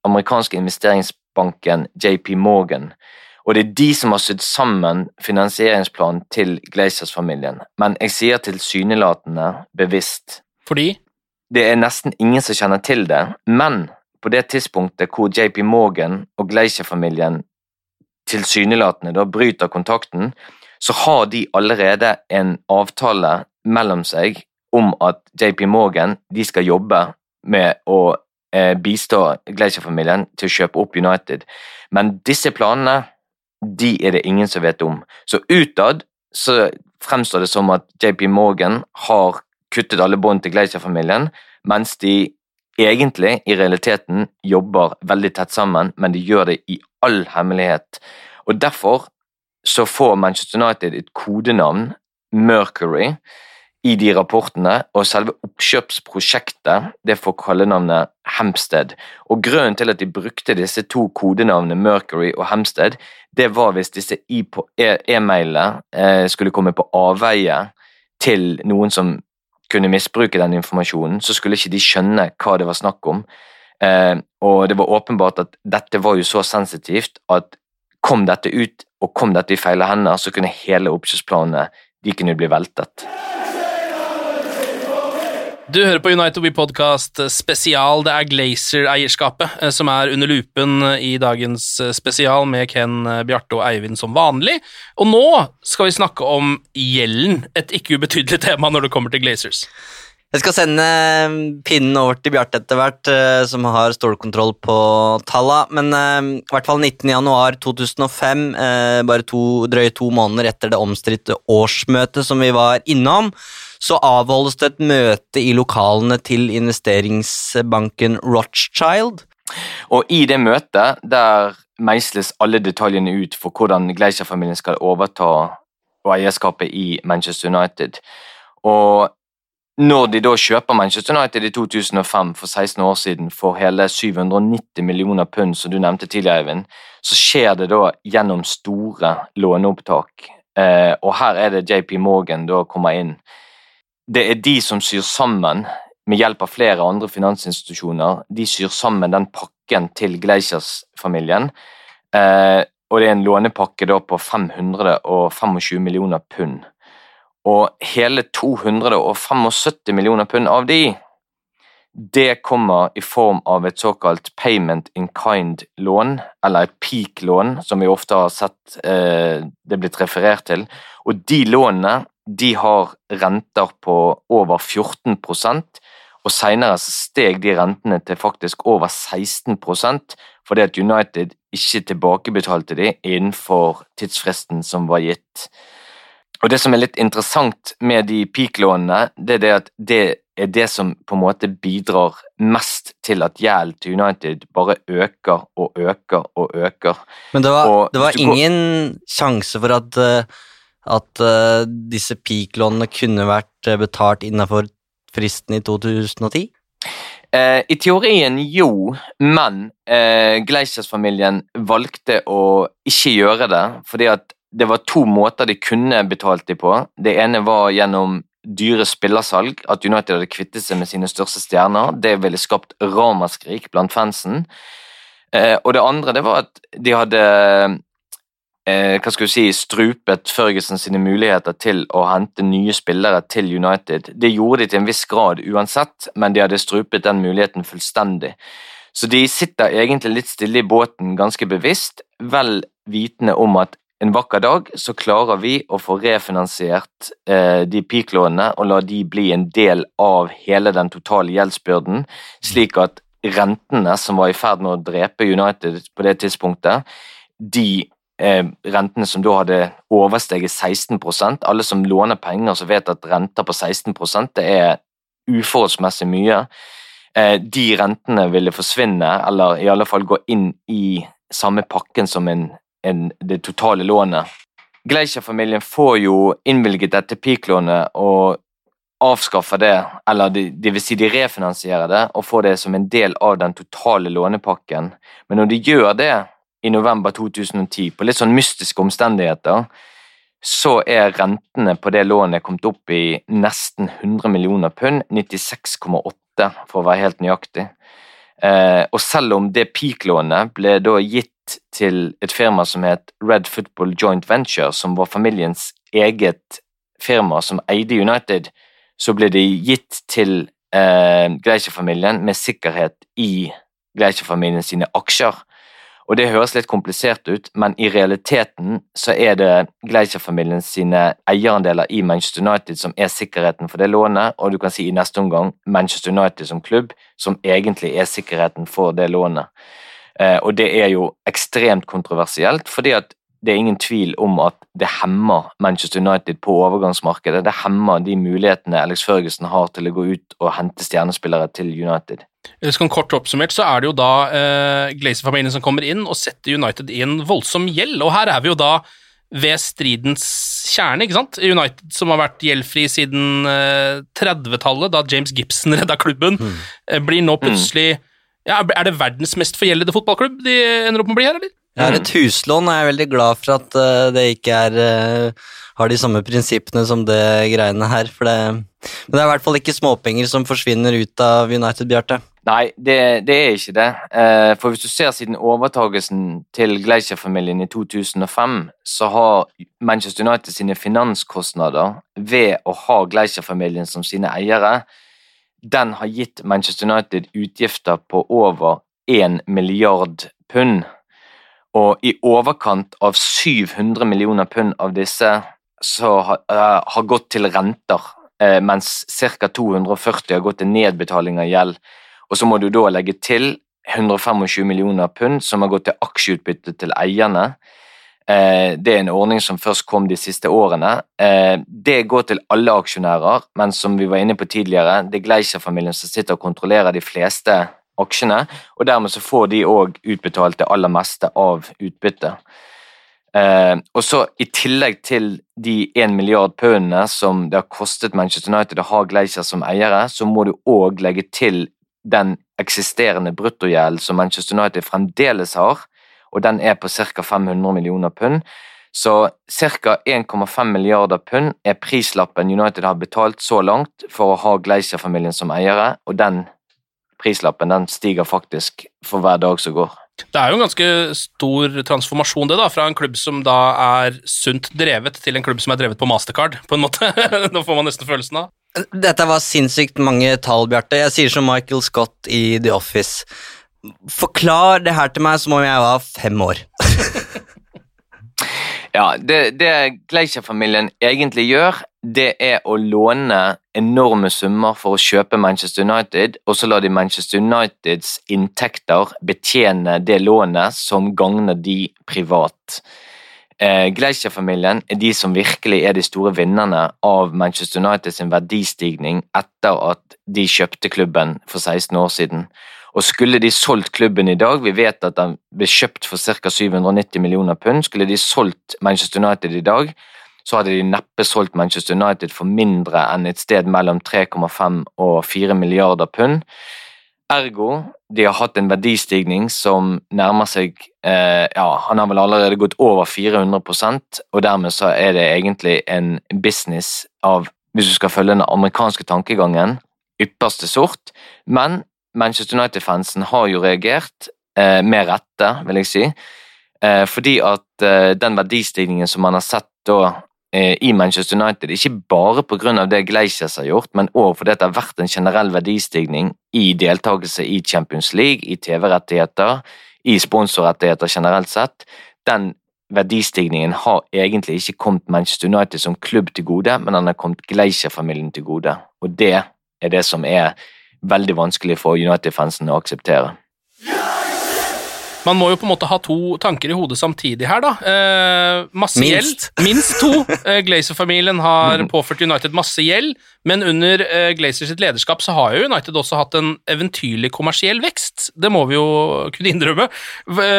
amerikanske investeringsbanken JP Morgan. Og det er de som har sydd sammen finansieringsplanen til Gleisers-familien. Men jeg sier tilsynelatende bevisst. Fordi? Det er nesten ingen som kjenner til det, men på det tidspunktet hvor JP Morgan og Gleicher-familien tilsynelatende da bryter kontakten, så har de allerede en avtale mellom seg om at JP Morgan de skal jobbe med å eh, bistå Gleicher-familien til å kjøpe opp United. Men disse planene de er det ingen som vet om. Så utad så fremstår det som at JP Morgan har kuttet alle bånd til Gleischer-familien, mens de egentlig, i realiteten, jobber veldig tett sammen, men de gjør det i all hemmelighet. Og Derfor så får Manchester United et kodenavn, Mercury, i de rapportene, og selve oppkjøpsprosjektet det får kallenavnet Hempstead. Og Grunnen til at de brukte disse to kodenavnene Mercury og Hempstead, det var hvis disse e-mailene eh, skulle komme på avveie til noen som kunne misbruke den informasjonen, så skulle ikke de skjønne hva det var snakk om. Eh, og det var åpenbart at dette var jo så sensitivt at kom dette ut, og kom dette i feil hender, så kunne hele oppkjøpsplanene de kunne bli veltet. Du hører på United We Podcast spesial. Det er Glazer-eierskapet eh, som er under lupen i dagens eh, spesial, med Ken, eh, Bjarte og Eivind som vanlig. Og nå skal vi snakke om gjelden, et ikke ubetydelig tema når det kommer til Glazers. Jeg skal sende pinnen over til Bjarte etter hvert, som har stålkontroll på talla. Men i hvert fall 19.1.2005, bare to, drøye to måneder etter det omstridte årsmøtet som vi var innom, så avholdes det et møte i lokalene til investeringsbanken Rothschild. Og i det møtet der meisles alle detaljene ut for hvordan Gleischer-familien skal overta eierskapet i Manchester United. Og når de da kjøper Manchester United i 2005, for 16 år siden, for hele 790 millioner pund, som du nevnte tidligere, Eivind, så skjer det da gjennom store låneopptak. Eh, og her er det JP Morgan da kommer inn det er de som syr sammen, med hjelp av flere andre finansinstitusjoner, de syr sammen den pakken til Gleichers-familien. Eh, og det er en lånepakke da på 525 millioner pund. Og hele 275 millioner pund av de, det kommer i form av et såkalt payment in kind-lån, eller et peak-lån, som vi ofte har sett eh, det blitt referert til. Og de lånene de har renter på over 14% og senere steg de rentene til faktisk over 16% fordi at United ikke tilbakebetalte de innenfor tidsfristen som var gitt. Og Det som er litt interessant med de peak-lånene, det er det at det er det som på en måte bidrar mest til at gjeld til United bare øker og øker og øker. Men det var, det var ingen går... sjanse for at uh at uh, disse peak-lånene kunne vært uh, betalt innenfor fristen i 2010? Eh, I teorien jo, men eh, Gleisers-familien valgte å ikke gjøre det, fordi at det var to måter de kunne betalt dem på. Det ene var gjennom dyre spillersalg, at United hadde kvittet seg med sine største stjerner. Det ville skapt ramaskrik blant fansen. og det andre det var at de hadde eh, hva skal vi si, strupet Ferguson sine muligheter til å hente nye spillere til United. Det gjorde de til en viss grad uansett, men de hadde strupet den muligheten fullstendig. Så de sitter egentlig litt stille i båten ganske bevisst, vel vitende om at en vakker dag så klarer vi å få refinansiert eh, de peak-lånene og la de bli en del av hele den totale gjeldsbyrden, slik at rentene som var i ferd med å drepe United på det tidspunktet, de eh, rentene som da hadde oversteget 16 Alle som låner penger, som vet at renter på 16% det er uforholdsmessig mye. Eh, de rentene ville forsvinne, eller i alle fall gå inn i samme pakken som en, en, det totale lånet. Gleischer-familien får jo innvilget dette peak-lånet og avskaffer det, eller det, det vil si de refinansierer det og får det som en del av den totale lånepakken. Men når de gjør det, i november 2010, på litt sånn mystiske omstendigheter, så er rentene på det lånet kommet opp i nesten 100 millioner pund, 96,8 for å være helt nøyaktig. Eh, og selv om det peak-lånet ble da gitt til et firma som het Red Football Joint Venture, som var familiens eget firma som eide United, så ble de gitt til eh, Gleicher-familien med sikkerhet i Gleicher-familien sine aksjer. Og Det høres litt komplisert ut, men i realiteten så er det Gleicher-familien sine eierandeler i Manchester United som er sikkerheten for det lånet, og du kan si i neste omgang Manchester United som klubb som egentlig er sikkerheten for det lånet. Eh, og det er jo ekstremt kontroversielt, fordi at det er ingen tvil om at det hemmer Manchester United på overgangsmarkedet. Det hemmer de mulighetene Alex Førgesen har til å gå ut og hente stjernespillere til United. Sånn kort oppsummert så er det jo da eh, Glazer-familien som kommer inn og setter United i en voldsom gjeld, og her er vi jo da ved stridens kjerne, ikke sant? United som har vært gjeldfri siden eh, 30-tallet, da James Gibson redda klubben, mm. eh, blir nå plutselig ja, Er det verdens mest forgjeldede fotballklubb de ender opp med å bli her, eller? Jeg har et huslån, og jeg er veldig glad for at uh, det ikke er uh, har de samme prinsippene som det greiene her. For det, men det er i hvert fall ikke småpenger som forsvinner ut av United, Bjarte. Nei, det, det, er ikke det. For hvis du ser siden overtagelsen til Gleicher-familien i 2005, så har Manchester United sine finanskostnader ved å ha Gleicher-familien som sine eiere, den har gitt Manchester United utgifter på over 1 milliard pund. Og i overkant av 700 millioner pund av disse så har, uh, har gått til renter, uh, mens ca. 240 har gått til nedbetaling av gjeld. Og så må du da legge til 125 millioner pund som har gått til aksjeutbytte til eierne. Uh, det er en ordning som først kom de siste årene. Det går til alle aksjonærer, men som vi var inne på tidligere, det er Gleischer-familien som sitter og kontrollerer de fleste aksjene, og dermed så får de òg utbetalt det aller meste av utbyttet. Eh, og så I tillegg til de 1 milliard pundene som det har kostet Manchester United å ha Gleiser som eiere, så må du òg legge til den eksisterende bruttogjelden som Manchester United fremdeles har, og den er på ca. 500 millioner pund. Så ca. 1,5 milliarder pund er prislappen United har betalt så langt for å ha Glacier-familien som eiere, og den prislappen den stiger faktisk for hver dag som går. Det er jo en ganske stor transformasjon det da, fra en klubb som da er sunt drevet, til en klubb som er drevet på mastercard, på en måte. Nå får man nesten følelsen av. Dette var sinnssykt mange tall, Bjarte. Jeg sier som Michael Scott i The Office. Forklar det her til meg som om jeg var fem år. Ja, Det, det Gleicher-familien egentlig gjør, det er å låne enorme summer for å kjøpe Manchester United, og så lar de Manchester Uniteds inntekter betjene det lånet som gagner de privat. Eh, Gleicher-familien er de som virkelig er de store vinnerne av Manchester Uniteds verdistigning etter at de kjøpte klubben for 16 år siden. Og skulle de solgt klubben i dag, vi vet at den ble kjøpt for ca. 790 millioner pund, skulle de solgt Manchester United i dag, så hadde de neppe solgt Manchester United for mindre enn et sted mellom 3,5 og 4 milliarder pund. Ergo, de har hatt en verdistigning som nærmer seg eh, Ja, han har vel allerede gått over 400% og dermed så er det egentlig en business av, hvis du skal følge den amerikanske tankegangen, ypperste sort, men Manchester United-fansen har jo reagert, eh, med rette, vil jeg si. Eh, fordi at eh, den verdistigningen som man har sett da eh, i Manchester United, ikke bare pga. det Gleisias har gjort, men òg fordi det har vært en generell verdistigning i deltakelse i Champions League, i TV-rettigheter, i sponsorrettigheter generelt sett. Den verdistigningen har egentlig ikke kommet Manchester United som klubb til gode, men den har kommet Gleischer-familien til gode. Og det er det som er veldig vanskelig for United-fansen å akseptere. Man må jo på en måte ha to tanker i hodet samtidig her, da. Eh, masse Minst. gjeld. Minst to. Eh, Glazer-familien har påført United masse gjeld, men under eh, Glazer sitt lederskap så har jo United også hatt en eventyrlig kommersiell vekst. Det må vi jo kunne innrømme. Hva,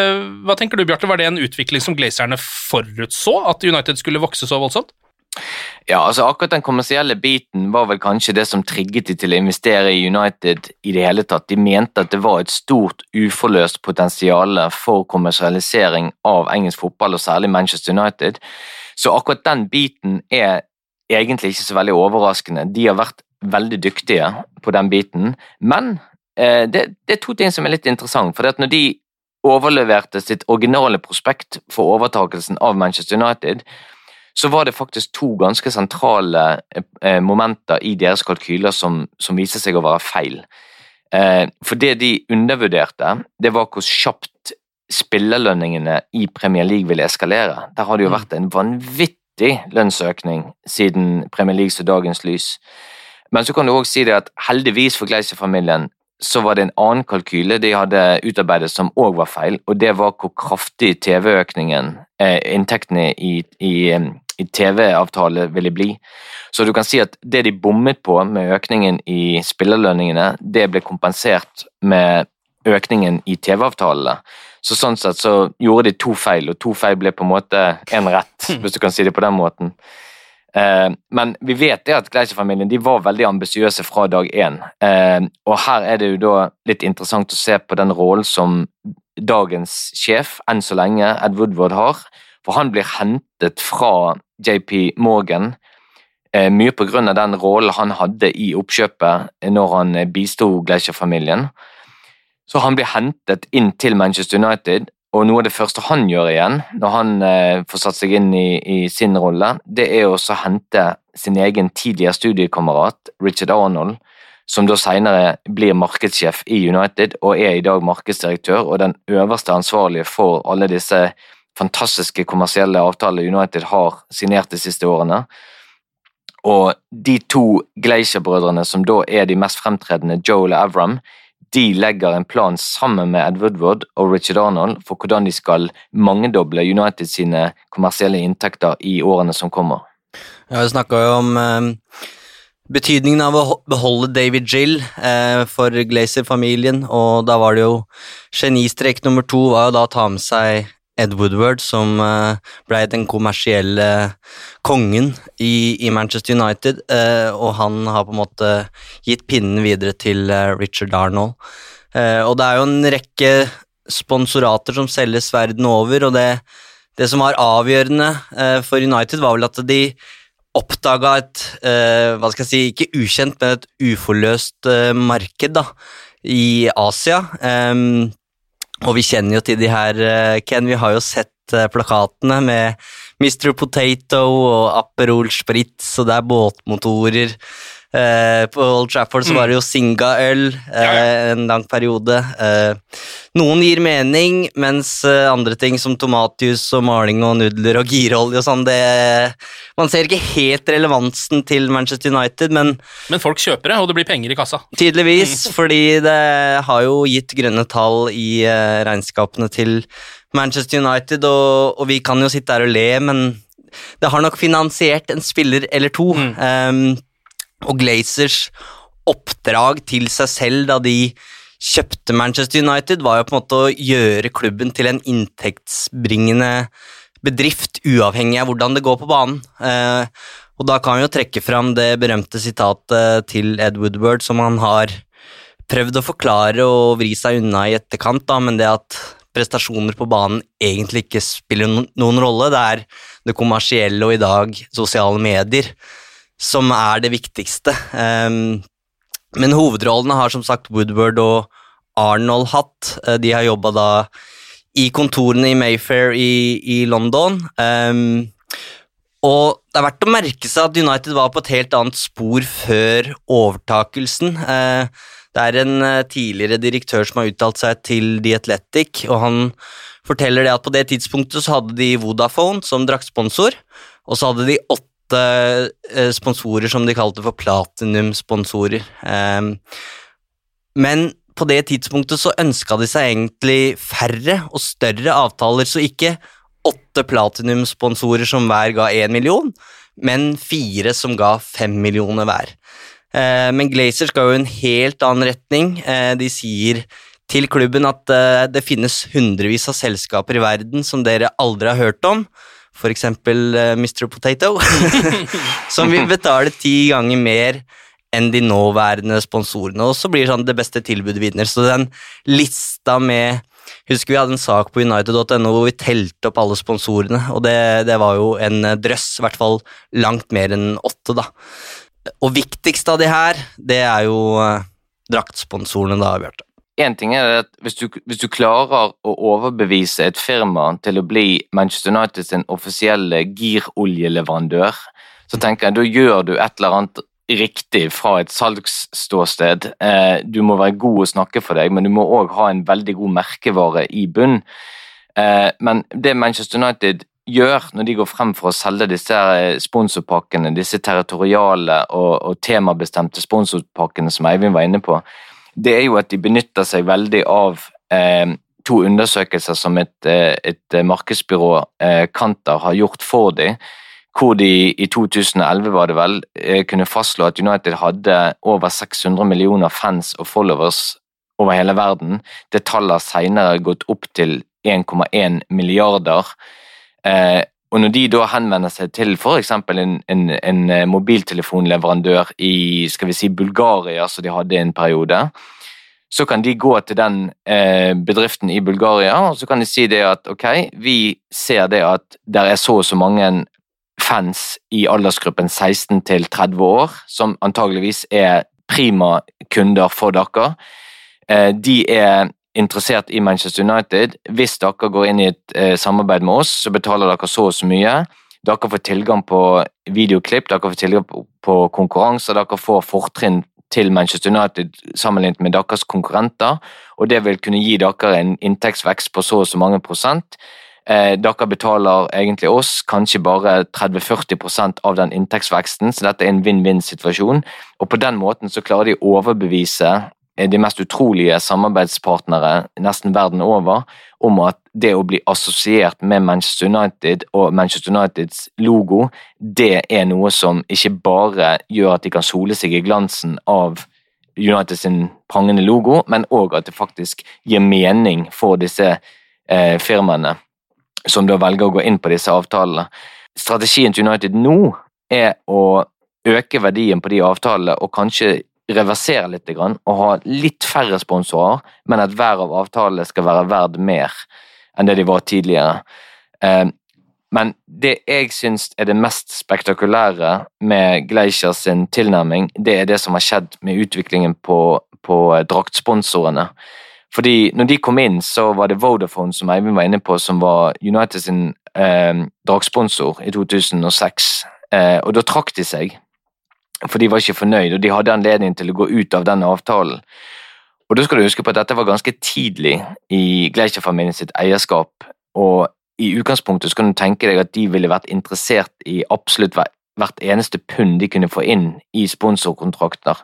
hva tenker du, Bjarte, var det en utvikling som Glazerne forutså, at United skulle vokse så voldsomt? Ja, altså akkurat den kommersielle biten var vel kanskje det som trigget de til å investere i United i det hele tatt. De mente at det var et stort uforløst potensial for kommersialisering av engelsk fotball, og særlig Manchester United. Så akkurat den biten er egentlig ikke så veldig overraskende. De har vært veldig dyktige på den biten, men eh, det, det, er to ting som er litt interessant. for når de overleverte sitt originale prospekt for overtakelsen av Manchester United, så var det faktisk to ganske sentrale eh, momenter i deres kalkyler som, som viste seg å være feil. Eh, for det de undervurderte, det var hvor kjapt spillerlønningene i Premier League ville eskalere. Der har det jo mm. vært en vanvittig lønnsøkning siden Premier League så dagens lys. Men så kan du òg si det at heldigvis for Gleischer-familien så var det en annen kalkyle de hadde utarbeidet som òg var feil, og det var hvor kraftig TV-økningen, eh, inntektene i, i, i TV-avtale ville bli. Så du kan si at det de bommet på med økningen i spillerlønningene, det ble kompensert med økningen i TV-avtalene. Så sånn sett så gjorde de to feil, og to feil ble på en måte én rett, hvis du kan si det på den måten. Eh, men vi vet det at Gleiser-familien de var veldig ambisiøse fra dag én. Eh, og her er det jo da litt interessant å se på den rollen som dagens sjef, enn så lenge, Ed Woodward har. For han blir hentet fra JP Morgan, eh, mye på grunn av den rollen han hadde i oppkjøpet når han bisto Gleiser-familien. Så han blir hentet inn til Manchester United, og noe av det første han gjør igjen, når han eh, får satt seg inn i, i sin rolle, det er å hente sin egen tidligere studiekamerat Richard Arnold, som da senere blir markedssjef i United og er i dag markedsdirektør og den øverste ansvarlige for alle disse fantastiske kommersielle avtaler United har signert de siste årene. Og de to Glacier-brødrene, som da er de mest fremtredende, Joel og Avram, de legger en plan sammen med Ed Woodward og Richard Arnold for hvordan de skal mangedoble United sine kommersielle inntekter i årene som kommer. Ja, Vi snakka jo om eh, betydningen av å beholde David Gill eh, for Glazer-familien, og da var det jo Genistrek nummer to var jo da å ta med seg Ed Woodward, som uh, ble den kommersielle kongen i, i Manchester United, uh, og han har på en måte gitt pinnen videre til Richard Arnold. og det er jo en rekke sponsorater som selges verden over, og det, det som var avgjørende for United, var vel at de oppdaga et hva skal jeg si, ikke ukjent, men et uforløst marked da, i Asia. Um, og vi kjenner jo til de her, eh, Ken. Vi har jo sett eh, plakatene med Mr. Potato og Aperol Spritz, og det er båtmotorer. Eh, på Old Trafford så var det jo Singa-øl eh, en lang periode. Eh, noen gir mening, mens andre ting som tomatjus og maling og nudler og girolje og sånn, det Man ser ikke helt relevansen til Manchester United, men Men folk kjøper det, og det blir penger i kassa. Tydeligvis, fordi det har jo gitt grønne tall i regnskapene til Manchester United, og, og, vi kan jo sitte her og le, men det har nok finansiert en spiller eller to. Mm. Um, og Glazers oppdrag til seg selv da de kjøpte Manchester United, var jo på en måte å gjøre klubben til en inntektsbringende bedrift, uavhengig av hvordan det går på banen. Eh, og da kan vi jo trekke fram det berømte sitatet til Ed Woodward, som han har prøvd å forklare og vri seg unna i etterkant, da, men det at prestasjoner på banen egentlig ikke spiller noen rolle, det er det kommersielle og i dag sosiale medier som er det viktigste. Um, men hovedrollene har som sagt Woodward og Arnold hatt. Eh, de har jobba i kontorene i Mayfair i, i London. Um, og det er verdt å merke seg at United var på et helt annet spor før overtakelsen. Uh, det er en uh, tidligere direktør som har uttalt seg til The Athletic, og han forteller det at på det tidspunktet så hadde de Vodafone som draktsponsor, og så hadde de åtte Eh, sponsorer som de kalte for platinum-sponsorer. Ehm, men på det tidspunktet så ønska de seg egentlig færre og større avtaler, så ikke åtte platinum-sponsorer som hver ga én million, men fire som ga fem millioner hver. Eh, men Glazer skal jo i en helt annen retning. Eh, de sier til klubben at det finnes hundrevis av selskaper i verden som dere aldri har hørt om, f.eks. Uh, eh, Mr. Potato, som vil betale ti ganger mer enn de nåværende sponsorene. Og så blir det sånn det beste tilbudet vinner. Så den lista med Husker vi hadde en sak på United.no hvor vi telte opp alle sponsorene, og det, det, var jo en drøss, i hvert fall langt mer enn åtte, da. Og viktigst av de her, det er jo uh, draktsponsorene, da, Bjarte. Én ting er at hvis du, hvis du, klarer å overbevise et firma til å bli Manchester United sin offisielle giroljeleverandør, så tenker jeg da gjør du et eller annet riktig fra et salgsståsted. Eh, du må være god å snakke for deg, men du må òg ha en veldig god merkevare i bunn. Eh, men det Manchester United gjør når de går frem for å selge disse sponsorpakkene, disse territoriale og, og temabestemte sponsorpakkene som Eivind var inne på, det er jo at de benytter seg veldig av eh, to undersøkelser som et, eh, et markedsbyrå, eh, Kanter, har gjort for dem. Hvor de i 2011 var det vel, eh, kunne fastslå at United hadde over 600 millioner fans og followers over hele verden. Det tallet har senere gått opp til 1,1 milliarder. Eh, og når de da henvender seg til f.eks. En, en, en eh, mobiltelefonleverandør i skal vi si, Bulgaria, som de hadde en periode, så kan de gå til den eh, bedriften i Bulgaria og så kan de si det at ok, vi ser det at det er så og så mange fans i aldersgruppen 16 til 30 år, som antageligvis er prima kunder for dere. Eh, de er interessert i Manchester United. Hvis dere går inn i et eh, samarbeid med oss, så betaler dere så og så mye. Dere får tilgang på videoklipp, dere får tilgang på konkurranser, dere får fortrinn til Manchester United sammenlignet med deres konkurrenter, og det vil kunne gi dere en inntektsvekst på så og så mange prosent. Eh, dere betaler egentlig oss kanskje bare 30-40% av den inntektsveksten, så dette er en vinn-vinn-situasjon. Og på den måten så klarer de å overbevise de mest utrolige samarbeidspartnere nesten verden over om at det å bli assosiert med Manchester United og Manchester Uniteds logo, det er noe som ikke bare gjør at de kan sole seg i glansen av United sin prangende logo, men òg at det faktisk gir mening for disse eh, firmaene som da velger å gå inn på disse avtalene. Strategien til United nå er å øke verdien på de avtalene og kanskje reversere litt og ha litt færre sponsorer, men at hver av avtalene skal være verd mer enn det de var tidligere. Eh, men det jeg syns er det mest spektakulære med Gleischer sin tilnærming, det er det som har skjedd med utviklingen på, på draktsponsorene. Fordi når de kom inn, så var det Vodafone som Eivind var inne på, som var United sin eh, draktsponsor i 2006. Eh, og da trakk de seg, for de var ikke fornøyd, og de hadde anledning til å gå ut av den avtalen. Og da skal du huske på at dette var ganske tidlig i Gleicher-familien sitt eierskap, og i utgangspunktet så kan du tenke deg at de ville vært interessert i absolutt hvert eneste pund de kunne få inn i sponsorkontrakter.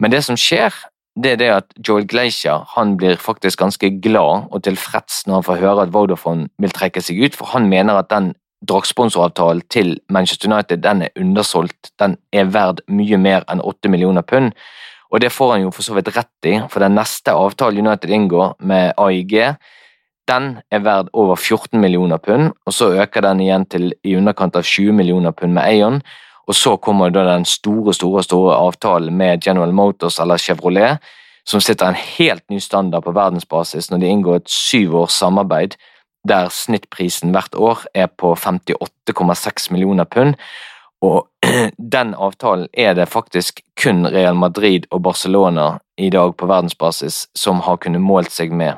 Men det som skjer, det er det at Joel Gleicher han blir faktisk ganske glad og tilfreds når han får høre at Vodafone vil trekke seg ut, for han mener at den draktsponsoravtalen til Manchester United den er undersolgt. Den er verd mye mer enn 8 millioner pund, og det får han jo for så vidt rett i, for den neste avtalen United inngår med AIG, den er verd over 14 millioner pund, og så øker den igjen til i underkant av 20 millioner pund med Aon, og så kommer da den store store, store avtalen med General Motors eller Chevrolet, som sitter en helt ny standard på verdensbasis når de inngår et syv års samarbeid der snittprisen hvert år er på 58,6 millioner pund. Og den avtalen er det faktisk kun Real Madrid og Barcelona i dag på verdensbasis som har kunnet målt seg med.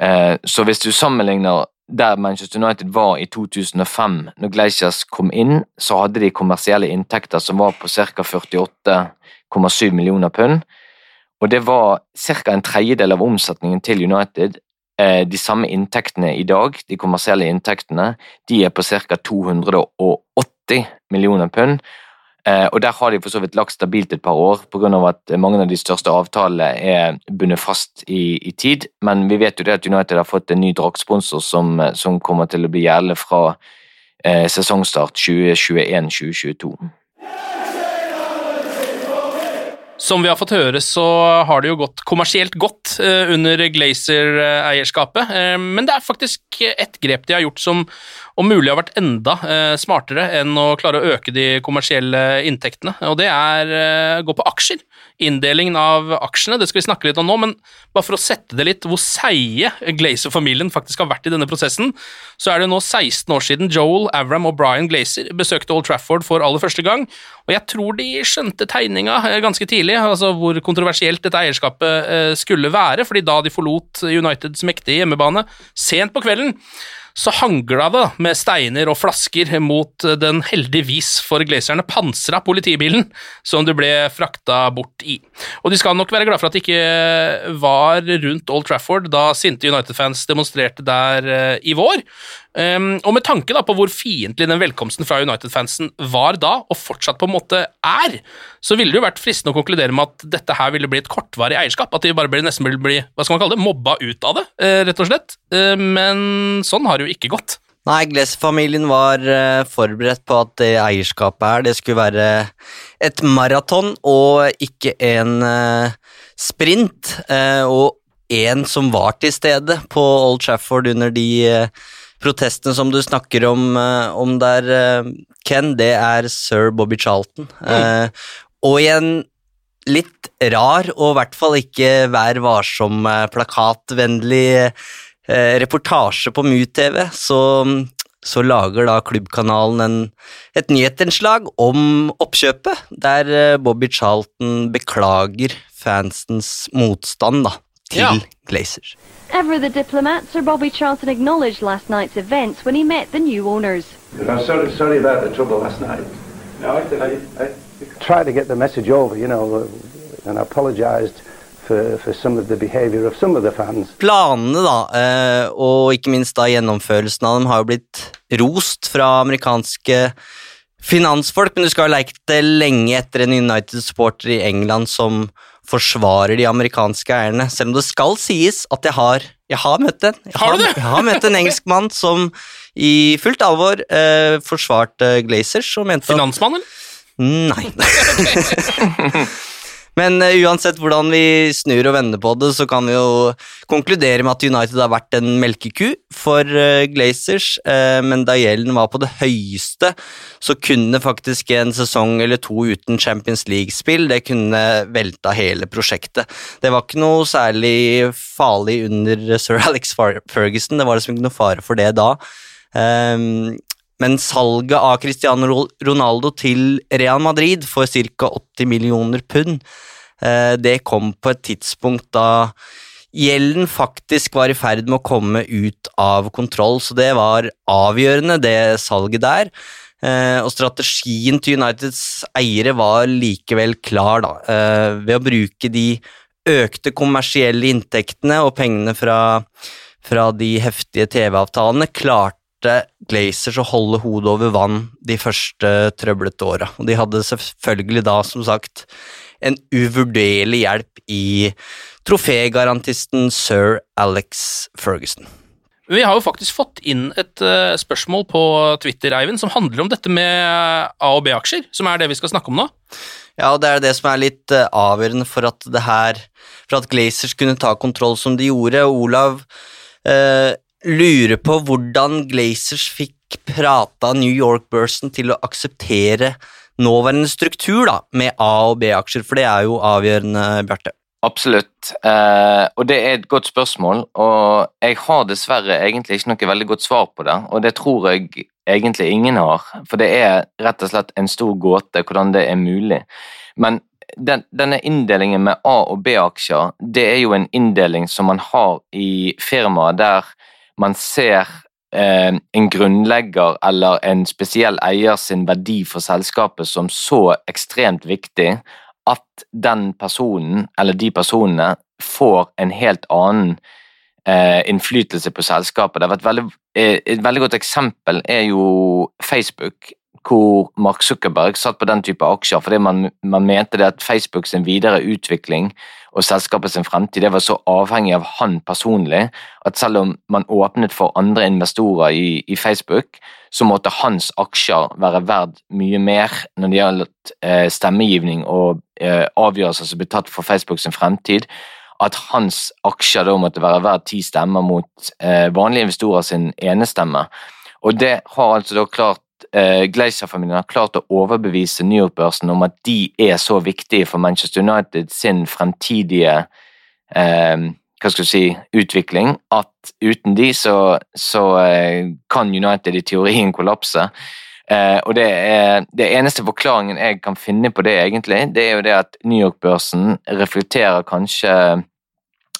Eh, så hvis du sammenligner der Manchester United var i 2005, når Gleicias kom inn, så hadde de kommersielle inntekter som var på ca. 48,7 millioner pund. Og det var ca. en tredjedel av omsetningen til United. Eh, de samme inntektene i dag, de kommersielle inntektene, de er på ca. 280 millioner pund. Eh, og Der har de for så vidt lagt stabilt et par år, pga. at mange av de største avtalene er bundet fast i, i, tid. Men vi vet jo det at United har fått en ny draktsponsor som, som kommer til å bli gjeldende fra eh, sesongstart 2021-2022. Som vi har fått høre, så har det jo gått kommersielt godt eh, under Glazer-eierskapet, eh, men det er faktisk ett grep de har gjort som om mulig har vært enda eh, smartere enn å klare å øke de kommersielle inntektene, og det er å gå på aksjer. Inndelingen av aksjene, det skal vi snakke litt om nå, men bare for å sette det litt hvor seige Glazer-familien faktisk har vært i denne prosessen, så er det nå 16 år siden Joel, Avram og Brian Glazer besøkte Old Trafford for aller første gang, og jeg tror de skjønte tegninga ganske tidlig, altså hvor kontroversielt dette eierskapet skulle være, fordi da de forlot Uniteds mektige hjemmebane sent på kvelden, så hangla det med steiner og flasker mot den heldigvis for glazerne pansra politibilen som du ble frakta bort i. Og de skal nok være glad for at det ikke var rundt Old Trafford da sinte United-fans demonstrerte der eh, i vår, Um, og med tanke da på hvor fiendtlig den velkomsten fra United-fansen var da, og fortsatt på en måte er, så ville det jo vært fristende å konkludere med at dette her ville bli et kortvarig eierskap. At de bare ble, nesten ville bli hva skal man kalle det, mobba ut av det, rett og slett. Uh, men sånn har det jo ikke gått. Nei, Gless-familien var uh, forberedt på at det eierskapet her det skulle være et maraton og ikke en sprint. og en som var til stede på Old Trafford under de protestene som du snakker om, eh, om der, eh, Ken, det er sir Bobby Charlton. Mm. og i en litt rar og i hvert fall ikke Vær varsom-plakatvennlig reportasje på MUTV, så, så lager da klubbkanalen en, et nyhetsinnslag om oppkjøpet, der Bobby Charlton beklager fansens motstand da, til ja. Glazers. Ever the diplomat, Sir Bobby Charlton acknowledged last night's events when he met the new owners. I'm sorry, sorry about the trouble last night. No, I, I, I tried to get the message over, you know. and apologized for, for some of the behavior of some of the fans. Planene, da, eh, og ikke minst da gjennomførelsen av dem, har jo blitt rost fra amerikanske finansfolk, men du skal ha lekt det lenge etter en United-supporter i England som forsvarer de amerikanske eierne, selv om det skal sies at jeg har, jeg har møtt en. Jeg Har? Jeg har møtt en engelskmann som i fullt alvor eh, forsvarte Glazers og mente Finansmann, eller? Nei. Men eh, uansett hvordan vi snur og vender på det, så kan vi jo konkludere med at United har vært en melkeku for eh, Glazers, eh, men da gjelden var på det høyeste, så kunne faktisk en sesong eller to uten Champions League-spill det kunne velta hele prosjektet. Det var ikke noe særlig farlig under sir Alex Ferguson, det var liksom ikke noe fare for det da. Ehm, men salget av Cristiano Ronaldo til Real Madrid for ca. 80 millioner pund, eh, det kom på et tidspunkt da gjelden faktisk var i ferd med å komme ut av kontroll, så det var avgjørende, det salget der. Eh, og strategien til Uniteds eiere var likevel klar, da. Eh, ved å bruke de økte kommersielle inntektene og pengene fra, fra de heftige TV-avtalene klarte Glazers å holde hodet over vann de første trøblete åra. Og de hadde selvfølgelig da, som sagt, en uvurderlig hjelp i trofégarantisten sir Alex Ferguson. Vi har jo faktisk fått inn et eh, spørsmål på Twitter Eivind, som handler om dette med A- og B-aksjer, som er det vi skal snakke om nå. Ja, og det er det som er litt eh, avgjørende for at det her For at Glazers kunne ta kontroll som de gjorde. Olav eh, lurer på hvordan Glazers fikk prata New York-børsen til å akseptere nåværende struktur da, med A- og B-aksjer, for det er jo avgjørende, Bjarte. Absolutt, eh, og det er et godt spørsmål. Og jeg har dessverre egentlig ikke noe veldig godt svar på det, og det tror jeg egentlig ingen har. For det er rett og slett en stor gåte hvordan det er mulig. Men den, denne inndelingen med A- og B-aksjer, det er jo en inndeling som man har i firmaer der man ser eh, en grunnlegger eller en spesiell eier sin verdi for selskapet som så ekstremt viktig at den personen, eller de personene, får en helt annen eh, innflytelse på selskapet. Det har vært veldig, eh, et veldig godt eksempel er jo Facebook, hvor Mark Zuckerberg satt på den type aksjer fordi man, man mente det at Facebook sin videre utvikling og selskapet sin fremtid det var så avhengig av han personlig at selv om man åpnet for andre investorer i, i Facebook, så måtte hans aksjer være verdt mye mer når det gjaldt eh, stemmegivning og eh, avgjørelser som ble tatt for Facebook sin fremtid, at hans aksjer da måtte være verdt ti stemmer mot eh, vanlige investorer sin ene stemme. Og det har altså da klart eh, Glazer-familien har klart å overbevise New York-børsen om at de er så viktige for Manchester United sin fremtidige eh, hva skal si, utvikling, at uten de så, så eh, kan United i teorien kollapse. Eh, og det, er, det eneste forklaringen jeg kan finne på det, egentlig, det er jo det at New York-børsen reflekterer kanskje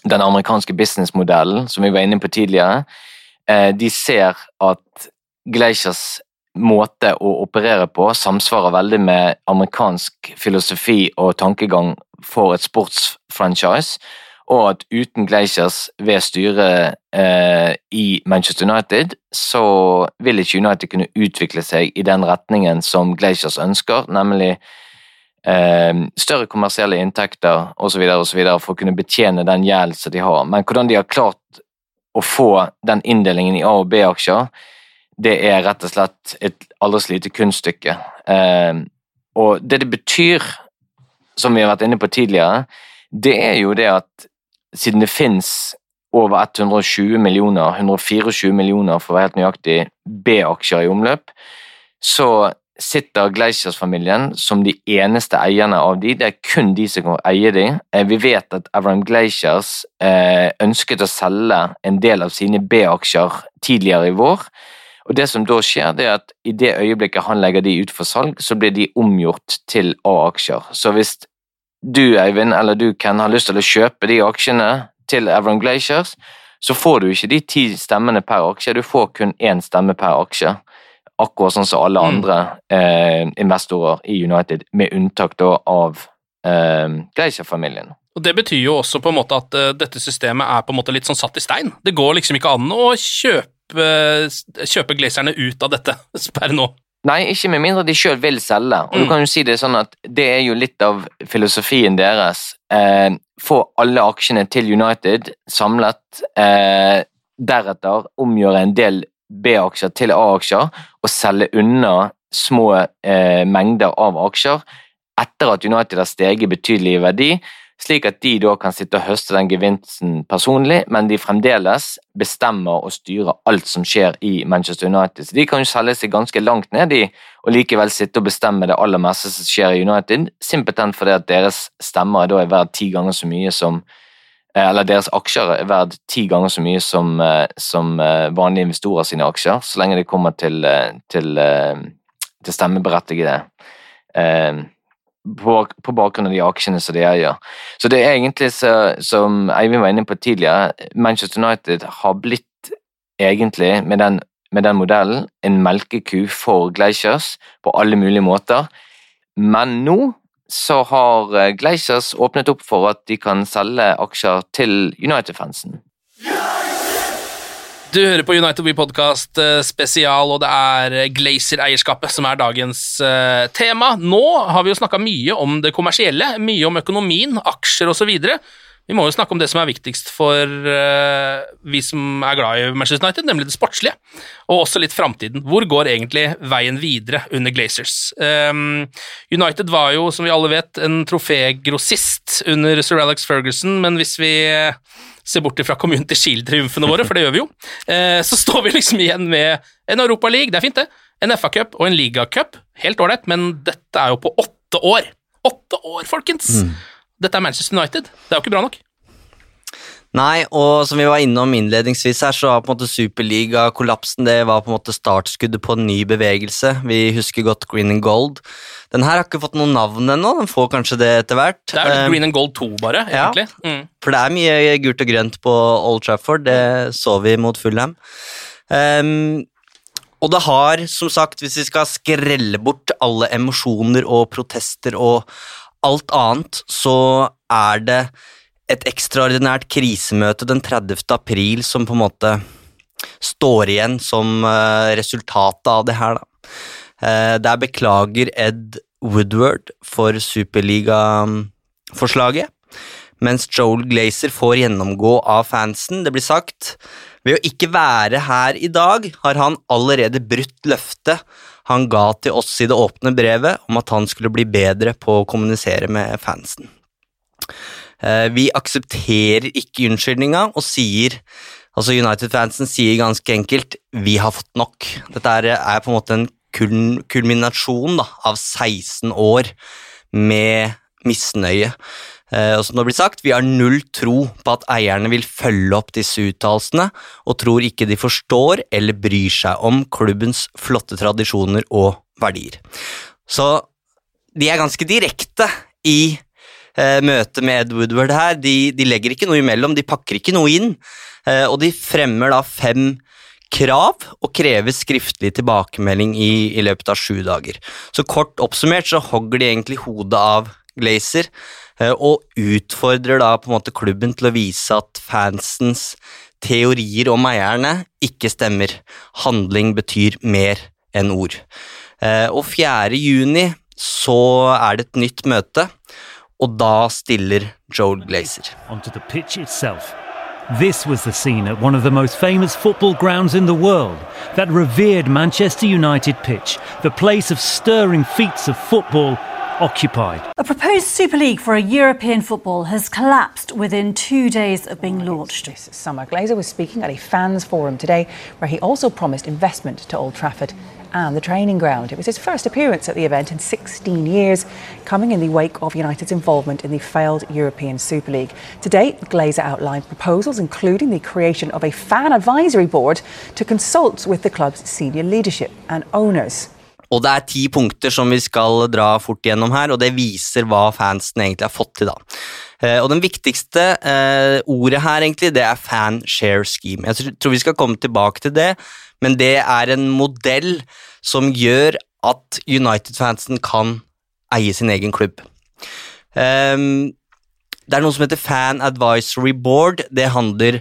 den amerikanske businessmodellen som vi var inne på tidligere. Eh, de ser at Glazers måte å operere på samsvarer veldig med amerikansk filosofi og tankegang for et sportsfranchise, og at uten Glaciers ved styret eh, i Manchester United, så vil ikke United kunne utvikle seg i den retningen som Glaciers ønsker, nemlig eh, større kommersielle inntekter osv. for å kunne betjene den gjelden som de har. Men hvordan de har klart å få den inndelingen i A- og B-aksjer, det er rett og slett et aldri så lite kunststykke. Eh, og det det betyr, som vi har vært inne på tidligere, det er jo det at siden det fins over 120 millioner, 124 millioner for å være helt nøyaktig, B-aksjer i omløp, så sitter Glaciers-familien som de eneste eierne av de. Det er kun de som kan eie de. Eh, Vi vet at Avram Glazers eh, ønsket å selge en del av sine B-aksjer tidligere i vår. Og det som da skjer, det er at i det øyeblikket han legger de ut for salg, så blir de omgjort til A-aksjer. Så hvis du, Eivind, eller du, Ken, har lyst til å kjøpe de aksjene til Evron Glaciers, så får du ikke de ti stemmene per aksje, du får kun én stemme per aksje. Akkurat sånn som alle andre eh, investorer i United, med unntak da av eh, Glazer-familien. Og Det betyr jo også på en måte at uh, dette systemet er på en måte litt sånn satt i stein. Det går liksom ikke an å kjøpe, kjøpe glazerne ut av dette per nå. Nei, ikke med mindre de sjøl vil selge. Og mm. du kan jo si Det sånn at det er jo litt av filosofien deres. Eh, få alle aksjene til United samlet, eh, deretter omgjøre en del B-aksjer til A-aksjer og selge unna små eh, mengder av aksjer etter at United har steget betydelig i verdi, slik at de da kan sitte og høste den gevinsten personlig, men de fremdeles bestemmer og styrer alt som skjer i Manchester United. Så De kan jo selge seg ganske langt ned i og likevel sitte og bestemme det aller meste som skjer i United, simpelthen fordi at deres stemmer da er verdt ti ganger så mye som eh, eller deres aksjer er verdt ti ganger så mye som, eh, som eh, vanlige investorer sine aksjer, så lenge det kommer til, til, til stemmeberettigede på, på, bakgrunn av de aksjene som de eier. Så det er egentlig, så, som Eivind var inne på tidligere, Manchester United har blitt egentlig, med den, med den modellen, en melkeku for Glaciers på alle mulige måter. Men nå så har eh, Glaciers åpnet opp for at de kan selge aksjer til United-fansen. Du hører på United We Podcast eh, spesial, og det er Glazer-eierskapet som er dagens uh, tema. Nå har vi jo snakka mye om det kommersielle, mye om økonomien, aksjer osv. Vi må jo snakke om det som er viktigst for vi som er glad i Manchester United, nemlig det sportslige, og også litt framtiden. Hvor går egentlig veien videre under Glazers? United var jo, som vi alle vet, en trofégrossist under sir Alex Ferguson, men hvis vi se bort fra Community Shield-triumfene våre, for det gjør vi jo, eh, så står vi liksom igjen med en Europaliga, det er fint, det. En FA-cup og en ligacup. Helt ålreit, men dette er jo på åtte år. Åtte år, folkens! Mm. Dette er Manchester United. Det er jo ikke bra nok. Nei, og som vi var innom innledningsvis her, så var på en måte Superliga-kollapsen det var på en måte startskuddet på en ny bevegelse. Vi husker godt Green and Gold. Den her har ikke fått noe navn ennå, den får kanskje det etter hvert. Det er jo um, Green and Gold 2, bare, egentlig. Ja, mm. For det er mye gult og grønt på Old Trafford, det så vi mot Fulham. Um, og det har, som sagt, hvis vi skal skrelle bort alle emosjoner og protester og alt annet, så er det et ekstraordinært krisemøte den 30. april som på en måte står igjen som uh, resultatet av det her, da. Uh, der beklager Ed Woodward for superligaforslaget, mens Joel Glazer får gjennomgå av fansen. Det blir sagt ved å ikke være her i dag har han allerede brutt løftet han ga til oss i det åpne brevet om at han skulle bli bedre på å kommunisere med fansen. Eh, vi aksepterer ikke unnskyldninga og sier Altså United-fansen sier ganske enkelt 'vi har fått nok'. Dette er, på en måte en kulminasjon da, av 16 år med misnøye. Eh, og som det blir sagt, Vi har null tro på at eierne vil følge opp disse uttalelsene, og tror ikke de forstår eller bryr seg om klubbens flotte tradisjoner og verdier. Så de er ganske direkte i eh, møtet med Ed Woodward her. De, de, legger ikke noe imellom, de pakker ikke noe inn. Eh, og de fremmer da fem krav og krever skriftlig tilbakemelding i, i, løpet av sju dager. Så kort oppsummert så hogger de egentlig hodet av Glazer eh, og utfordrer da på en måte klubben til å vise at fansens teorier om eierne ikke stemmer. Handling betyr mer enn ord. Eh, og 4. juni så er det et nytt møte, og da stiller Joel Glazer. This was the scene at one of the most famous football grounds in the world, that revered Manchester United pitch, the place of stirring feats of football occupied. A proposed Super League for a European football has collapsed within two days of being launched. This summer, Glazer was speaking at a fans forum today, where he also promised investment to Old Trafford and the training ground. It was his first appearance at the event in 16 years, coming in the wake of United's involvement in the failed European Super League. Today, Glazer outlined proposals, including the creation of a fan advisory board to consult with the club's senior leadership and owners. Og det er ti punkter som vi skal dra fort gjennom her, og det viser hva fansen egentlig har fått til, da. Eh, og den viktigste eh, ordet her, egentlig, det er fan share scheme. Jeg tror vi skal komme tilbake til det, men det er en modell som gjør at United-fansen kan eie sin egen klubb. Ehm, det er noe som heter Fan Advisory Board. Det handler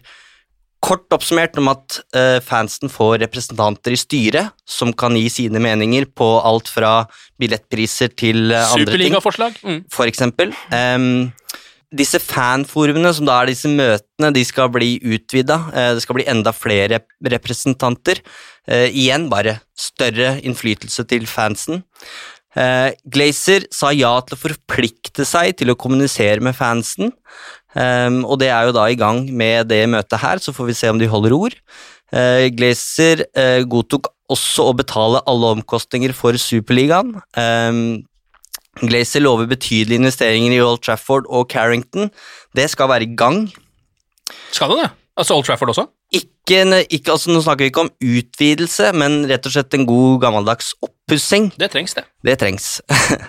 kort oppsummert om at eh, fansen får representanter i styret som kan gi sine meninger på alt fra billettpriser til andre ting. Superligaforslag. Mm. For eksempel. Ehm, disse fanforumene, som da er disse møtene, de skal bli utvida. Eh, det skal bli enda flere representanter. Eh, igjen bare større innflytelse til fansen. Eh, Glazer sa ja til å forplikte seg til å kommunisere med fansen, um, og det er jo da i gang med det møtet her, så får vi se om de holder ord. Glazer godtok også å betale alle omkostninger for Superligaen. Glazer lover betydelige investeringer i Old Trafford og Carrington. Det skal være i gang. Skal det det? Altså Old Trafford også? Ikke, ikke, altså, nå snakker vi ikke om utvidelse, men rett og slett en god gammeldags oppussing. Det trengs, det. Det trengs.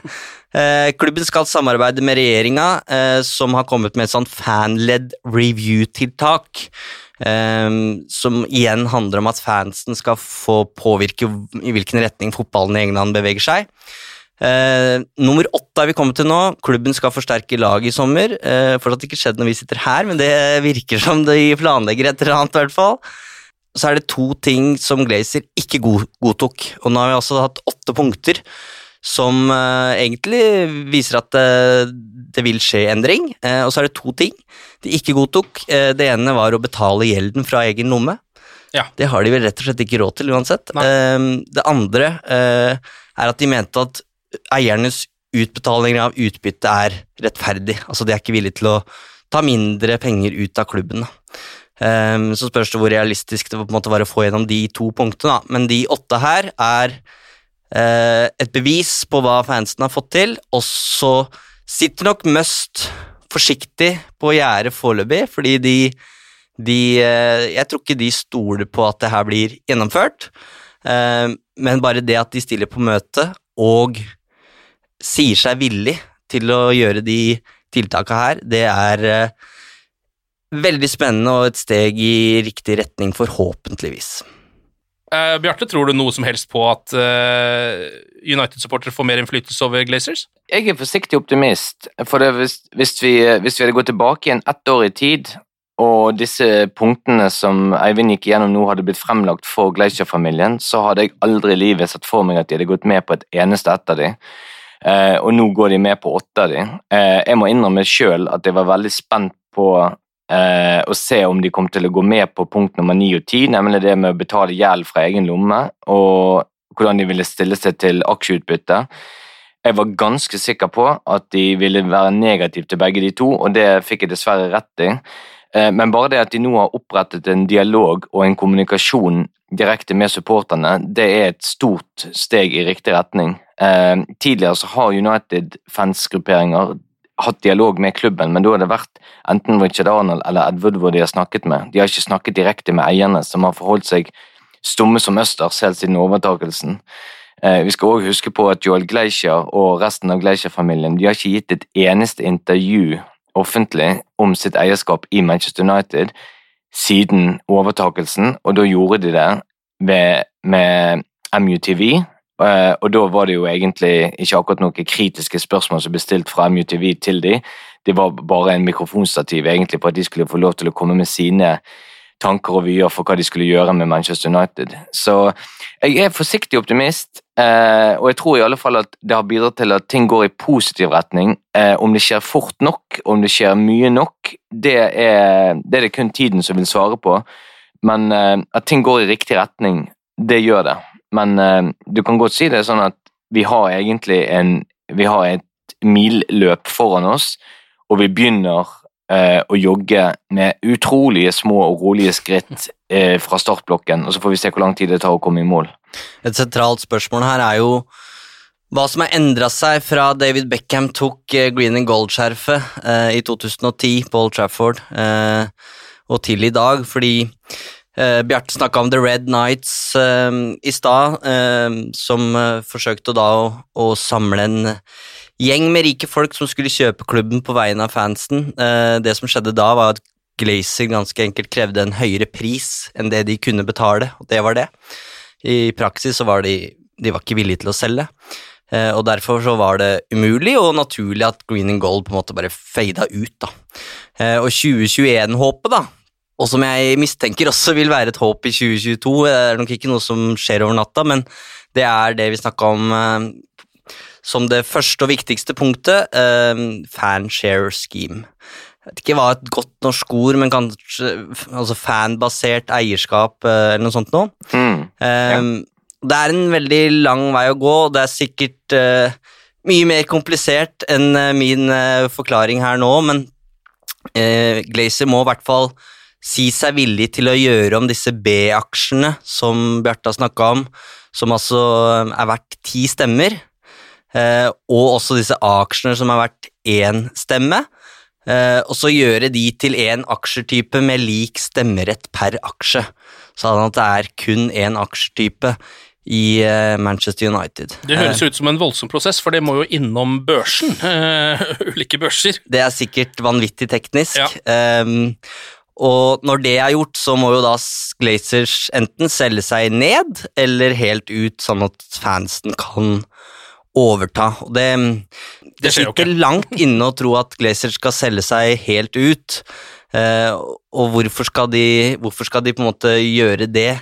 eh, klubben skal samarbeide med regjeringa, eh, som har kommet med et sånt fan-led review-tiltak. Eh, som igjen handler om at fansen skal få påvirke i hvilken retning fotballen i England beveger seg. Eh, nummer åtte er vi kommet til nå. Klubben skal forsterke laget i sommer. Eh, fortsatt ikke skjedd når vi sitter her, men det virker som de planlegger et eller annet. I hvert fall. Så er det to ting som Glazer ikke god, godtok. Og nå har vi altså hatt åtte punkter som eh, egentlig viser at eh, det vil skje endring. Eh, og så er det to ting de ikke godtok. Eh, det ene var å betale gjelden fra egen lomme. Ja. Det har de vel rett og slett ikke råd til uansett. det andre er at de mente at eiernes utbetalinger av utbytte er rettferdig. Altså de er ikke villige til å ta mindre penger ut av klubben. Um, så spørs det hvor realistisk det var å få gjennom de to punktene. Da. Men de åtte her er uh, et bevis på hva fansen har fått til, og så sitter nok Must forsiktig på gjerdet foreløpig, fordi de, de uh, Jeg tror ikke de stoler på at det her blir gjennomført, uh, men bare det at de stiller på møte og sier seg villig til å gjøre de tiltaka her, det er uh, veldig spennende og et steg i riktig retning, forhåpentligvis. Uh, Bjarte, tror du noe som helst på at uh, United-supportere får mer innflytelse over Glazers? Jeg er forsiktig optimist. For hvis, hvis, vi, hvis, vi, hadde gått tilbake igjen ett år i tid, og disse punktene som Eivind gikk igjennom nå, hadde blitt fremlagt for Glacier-familien, så hadde jeg aldri i livet sett for meg at de hadde gått med på et eneste ett av dem. Eh, og nå går de med på åtte av de. Eh, jeg må innrømme sjøl at jeg var veldig spent på eh, å se om de kom til å gå med på punkt nummer ni og ti, nemlig det med å betale gjeld fra egen lomme, og hvordan de ville stille seg til aksjeutbytte. Jeg var ganske sikker på at de ville være negative til begge de to, og det fikk jeg dessverre rett i. Eh, men bare det at de nå har opprettet en dialog og en kommunikasjon direkte med supporterne, det er et stort steg i riktig retning. Eh, tidligere så har United-fansgrupperinger hatt dialog med klubben, men da har det vært enten Richard Arnold eller Ed Woodward de har snakket med. De har ikke snakket direkte med eierne, som har forholdt seg stumme som østers helt siden overtakelsen. Eh, vi skal òg huske på at Joel Glacier og resten av Glacier-familien de har ikke gitt et eneste intervju offentlig om sitt eierskap i Manchester United siden overtakelsen, og da gjorde de det ved, med MUTV. Eh, og da var det jo egentlig ikke akkurat noen kritiske spørsmål som ble stilt fra MUTV til de. Det var bare en mikrofonstativ egentlig på at de skulle få lov til å komme med sine tanker og vyer for hva de skulle gjøre med Manchester United. Så jeg er forsiktig optimist, eh, og jeg tror i alle fall at det har bidratt til at ting går i positiv retning. Eh, om det skjer fort nok, om det skjer mye nok, det er det, er det kun tiden som vil svare på. Men eh, at ting går i riktig retning, det gjør det. Men eh, du kan godt si det sånn at vi har egentlig en Vi har et milløp foran oss, og vi begynner eh, å jogge med utrolige små og rolige skritt eh, fra startblokken, og så får vi se hvor lang tid det tar å komme i mål. Et sentralt spørsmål her er jo hva som har endra seg fra David Beckham tok eh, green and gold-skjerfet eh, i 2010 på Old Trafford, eh, og til i dag, fordi eh, Bjarte snakka om The Red Nights eh, i stad, eh, som forsøkte da å, å, samle en gjeng med rike folk som skulle kjøpe klubben på vegne av fansen. det som skjedde da, var at Glazer ganske enkelt krevde en høyere pris enn det de kunne betale, og det var det. I praksis så var de, de var ikke villige til å selge. Eh, og derfor så var det umulig og naturlig at green and gold på en måte bare fada ut. da. Eh, og 2021-håpet, da, og som jeg mistenker også vil være et håp i 2022, det er nok ikke noe som skjer over natta, men det er det vi snakka om eh, som det første og viktigste punktet, eh, fanshare scheme. Jeg vet ikke hva et godt norsk ord, men kanskje altså fanbasert eierskap eh, eller noe sånt noe. Eh, Det er en veldig lang vei å gå, og det er sikkert uh, mye mer komplisert enn uh, min uh, forklaring her nå, men Glazer må i hvert fall si seg villig til å gjøre om disse B-aksjene som Bjarte har snakka om, som altså er verdt ti stemmer, og også disse A-aksjene som er verdt én stemme, og så gjøre de til én aksjetype med lik stemmerett per aksje, sånn at det er kun én aksjetype i eh, Manchester United. Det høres ut som en voldsom prosess, for det må jo innom børsen. eh, ulike børser. Det er sikkert vanvittig teknisk. Ehm, og når det er gjort, så må jo da Glazers enten selge seg ned eller helt ut, sånn at fansen kan overta. Og det, det, jo sitter langt inne å tro at Glazer skal selge seg helt ut. Eh, og hvorfor skal, de, hvorfor skal de på en måte gjøre det,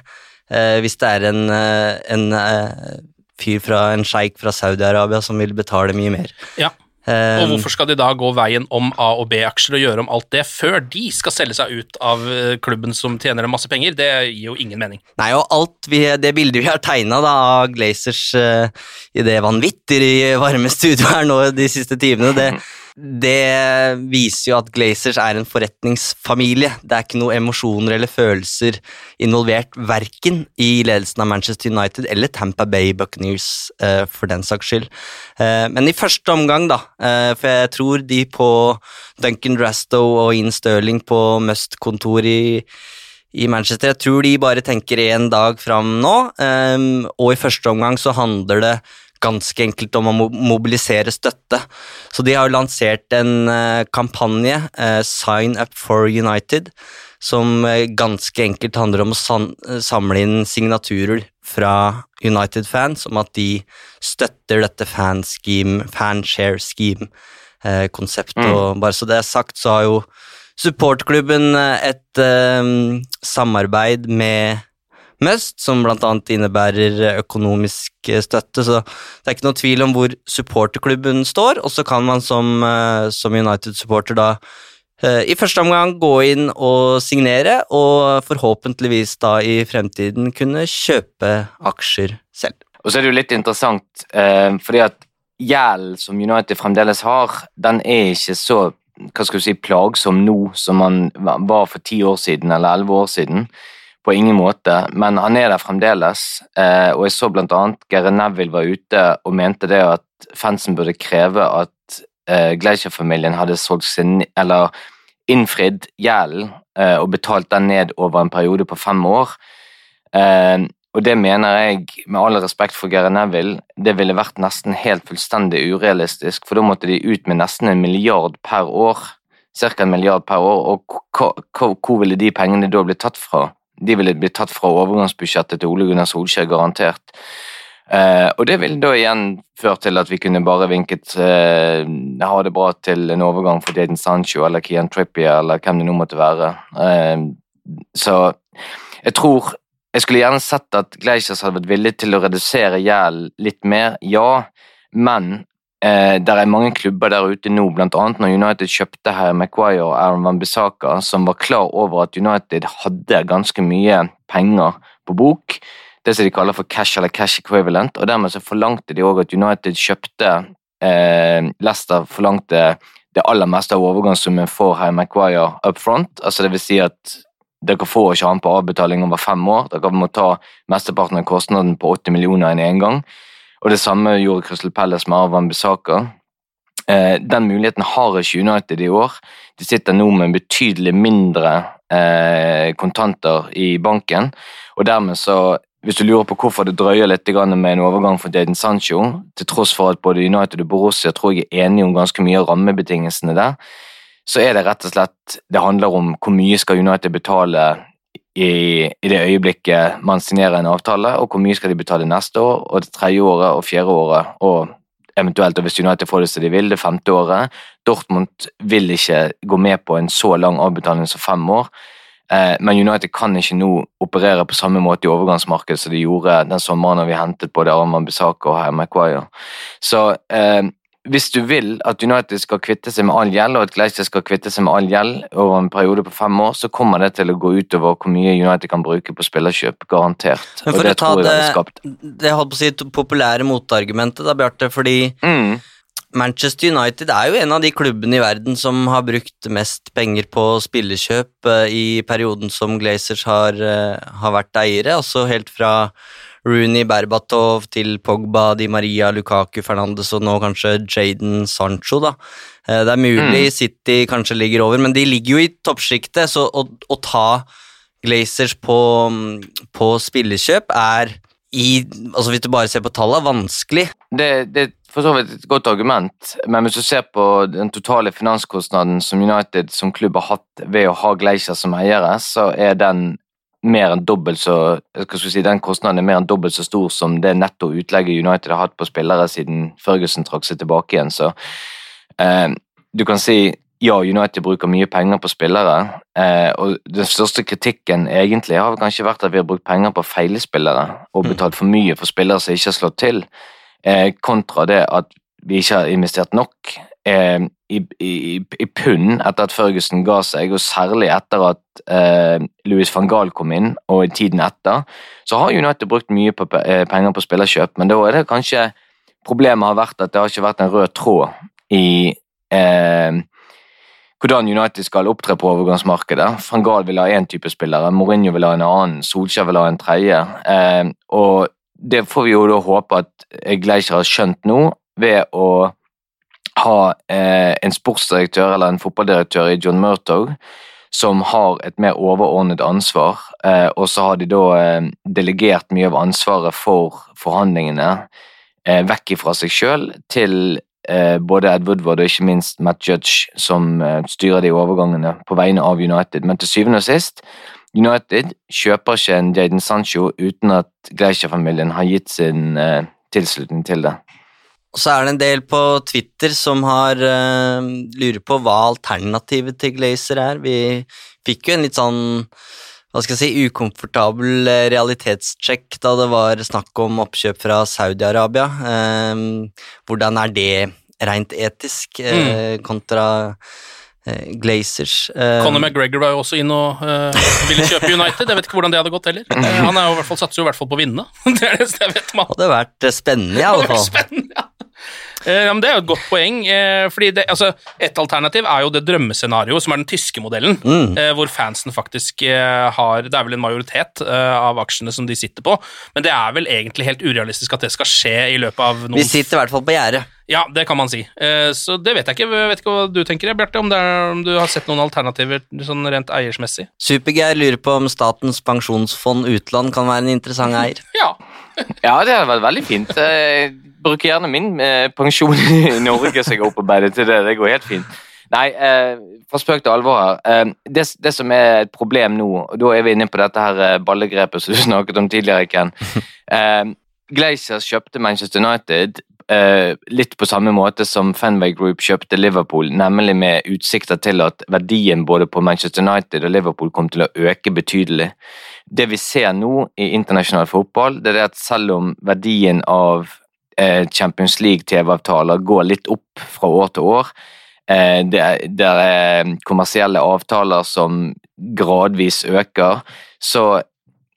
eh, hvis det er en, eh, en eh, fyr fra en sjeik fra Saudi-Arabia som vil betale mye mer? Ja. Eh, Og hvorfor skal de da gå veien om A- og B-aksjer og gjøre om alt det før de skal selge seg ut av eh, klubben som tjener dem masse penger? Det gir jo ingen mening. Nei, og alt vi, det bildet vi har tegna av Glazers uh, i det vanvittig varme studioet her nå de siste timene, det, det viser jo at Glazers er en forretningsfamilie. Det er ikke noe emosjoner eller følelser involvert, verken i ledelsen av Manchester United eller Tampa Bay Buccaneers, eh, for den saks skyld. Eh, men i første omgang, da, eh, for jeg tror de på Duncan Drastow og Ian Stirling på Must-kontor i i Manchester. Jeg tror de bare tenker én dag fram nå, um, og i første omgang så handler det ganske enkelt om å mobilisere støtte. Så de har jo lansert en uh, kampanje, uh, Sign Up for United, som uh, ganske enkelt handler om å samle inn signaturer fra United-fans om at de støtter dette fanscheme, fanshare scheme-konseptet. Mm. Bare så det er sagt, så har jo supportklubben et um, samarbeid med Must, som annet innebærer økonomisk støtte, så det er ikke noe tvil om hvor supporterklubben står, og så kan man som, uh, som United-supporter da i første omgang gå inn og signere, og forhåpentligvis da i fremtiden kunne kjøpe aksjer selv. Og så er det jo litt interessant, eh, fordi at gjelden som United fremdeles har, den er ikke så hva skal du si, plagsom nå som man var for ti år siden eller elleve år siden. På ingen måte, men han er der fremdeles. Eh, og jeg så blant annet Gary Neville var ute og mente det at fansen burde kreve at eh, Gleischer-familien hadde solgt sin, eller innfridd gjelden eh, og betalt den ned over en periode på fem år. Og det mener jeg, med all respekt for Gary Neville, det ville vært nesten helt fullstendig urealistisk, for da måtte de ut med nesten en milliard per år. Cirka en milliard per år, og hvor ville de pengene da blitt tatt fra? De ville blitt tatt fra overgangsbudsjettet til Ole Gunnar Solskjær, garantert. Uh, og det ville da igjen ført til at vi kunne bare vinket uh, ha det bra til en overgang for Daden Sancho eller Kian Trippier eller hvem det nå måtte være. Uh, så jeg tror jeg skulle gjerne sett at Gleisers hadde vært villig til å redusere gjeld litt mer, ja, men det er mange klubber der ute nå, annet når United kjøpte Harry Maguire og Aaron Van Bissaka, som var klar over at United hadde ganske mye penger på bok, det som de kaller for cash eller cash equivalent, og dermed så forlangte de òg at United kjøpte eh, Leicester forlangte det aller meste av overgangssummen for Harry Maguire up front, altså det vil si at dere får ikke han på avbetaling over fem år. Dere må ta mesteparten av kostnaden på 80 millioner en engang. Og det samme gjorde Crystal Palace med Arvan Bissaka. Eh, den muligheten har ikke United i år. De sitter nå med betydelig mindre eh, kontanter i banken, og dermed så hvis du lurer på hvorfor det drøyer litt med en overgang for Daden Sancho, til tross for at både United og Borussia tror jeg er enige om ganske mye av rammebetingelsene der, så er det rett og slett Det handler om hvor mye skal United betale i, i det øyeblikket man signerer en avtale, og hvor mye skal de betale neste år, og det tredje året og fjerde året, og eventuelt og hvis United får det som de vil, det femte året. Dortmund vil ikke gå med på en så lang avbetaling som fem år. Eh, men United kan ikke nå operere på samme måte i overgangsmarkedet som de gjorde den sommeren vi hentet både Arman Bissaka og Maguire. Så eh, hvis du vil at United skal kvitte seg med all gjeld, og at Gleischer skal kvitte seg med all gjeld over en periode på fem år, så kommer det til å gå utover hvor mye United kan bruke på spillerkjøp. Garantert. Men Og det å ta det, skapt det holdt på å si populære motargumentet, da, Bjarte, fordi Mm. Manchester United er jo en av de klubbene i verden som har brukt mest penger på spillerkjøp eh, i perioden som Glazers har, eh, har vært eiere, altså helt fra Rooney, Berbatov til Pogba, Di Maria, Lukaku, Fernandes og nå kanskje Jaden Sancho, da. Eh, Det er mulig Mm. City kanskje ligger over, men de ligger jo i toppsjiktet, så å, å ta Glazers på, på spillekjøp er i Altså hvis du bare ser på tallene, vanskelig. Det, det er for så vidt et godt argument, men hvis du ser på den totale finanskostnaden som United som klubb har hatt ved å ha Gleischer som eiere, så er den mer enn dobbelt så si, den kostnaden er mer enn dobbelt så stor som det netto utlegget United har hatt på spillere siden Ferguson trakk seg tilbake igjen. Så eh, du kan si ja, United bruker mye penger på spillere, eh, og den største kritikken egentlig har kanskje vært at vi har brukt penger på feile spillere og betalt for mye for spillere som ikke har slått til, eh, kontra det at vi ikke har investert nok eh, i, i, i pund etter at Ferguson ga seg, og særlig etter at eh, Louis van Gaal kom inn, og i tiden etter, så har United brukt mye på, eh, penger på spillerkjøp, men da er det kanskje problemet har vært at det har ikke vært en rød tråd i eh, hvordan United skal opptre på overgangsmarkedet. Van Gaal vil ha én type spillere, Mourinho vil ha en annen, Solskjær vil ha en tredje. Eh, og det får vi jo da håpe at Gleicher har skjønt nå, ved å ha eh, en sportsdirektør eller en fotballdirektør i John Murtog som har et mer overordnet ansvar, eh, og så har de da eh, delegert mye av ansvaret for forhandlingene eh, vekk fra seg sjøl til eh, både Ed Woodward og ikke minst Matt Judge, som eh, styrer de overgangene på vegne av United. Men til syvende og sist, United kjøper ikke en Jaden Sancho uten at Gleicher-familien har gitt sin tilslutning til det. Og så er det en del på Twitter som har uh, lurer på hva alternativet til Glazer er. Vi fikk jo en litt sånn hva skal jeg si, ukomfortabel eh, realitetssjekk da det var snakk om oppkjøp fra Saudi-Arabia. Uh, hvordan er det rent etisk eh, kontra Glazers? Conor McGregor var jo også inn og uh, ville kjøpe United. Jeg vet ikke hvordan det hadde gått heller. Han er jo i hvert fall, satser jo i hvert fall på å vinne. det er det jeg vet om han. hadde vært spennende, i alle fall. spennende, ja. Eh, ja, men Det er jo et godt poeng. eh, fordi det, altså, Et alternativ er jo det drømmescenarioet, som er den tyske modellen. Mm. eh, hvor fansen faktisk har Det er vel en majoritet av aksjene som de sitter på, men det er vel egentlig helt urealistisk at det skal skje i løpet av noen Vi sitter i hvert fall på gjerdet. Ja, det kan man si. Så det vet jeg ikke. Jeg vet ikke hva du tenker, Bjarte, om, om du har sett noen alternativer sånn rent eiersmessig? Supergeir lurer på om Statens pensjonsfond utland kan være en interessant eier. Ja. Ja, det hadde vært veldig fint. Jeg bruker gjerne min eh, pensjon i Norge, som jeg har opparbeidet til det. Det går helt fint. Nei, eh, fra spøk til alvor her. Eh, det, det som er et problem nå, og da er vi inne på dette her eh, ballegrepet som du snakket om tidligere, Ken. Eh, Glazers kjøpte Manchester United eh, litt på samme måte som Fenway Group kjøpte Liverpool, nemlig med utsikter til at verdien både på Manchester United og Liverpool kom til å øke betydelig. Det vi ser nå i internasjonal fotball, det er at selv om verdien av eh, Champions League-TV-avtaler går litt opp fra år til år, eh, det, det er kommersielle avtaler som gradvis øker, så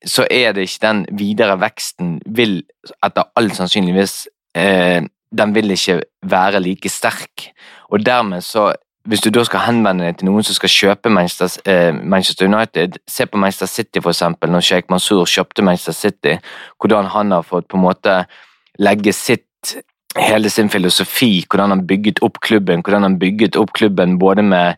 så er det ikke den videre veksten vil etter all sannsynligvis eh, Den vil ikke være like sterk. Og dermed så Hvis du da skal henvende deg til noen som skal kjøpe Manchester, eh, Manchester United Se på Manchester City, for eksempel, når Sheikh Mansour kjøpte Manchester City. Hvordan han har fått på en måte legge sitt hele sin filosofi, hvordan han bygget opp klubben, hvordan han bygget opp klubben både med eh,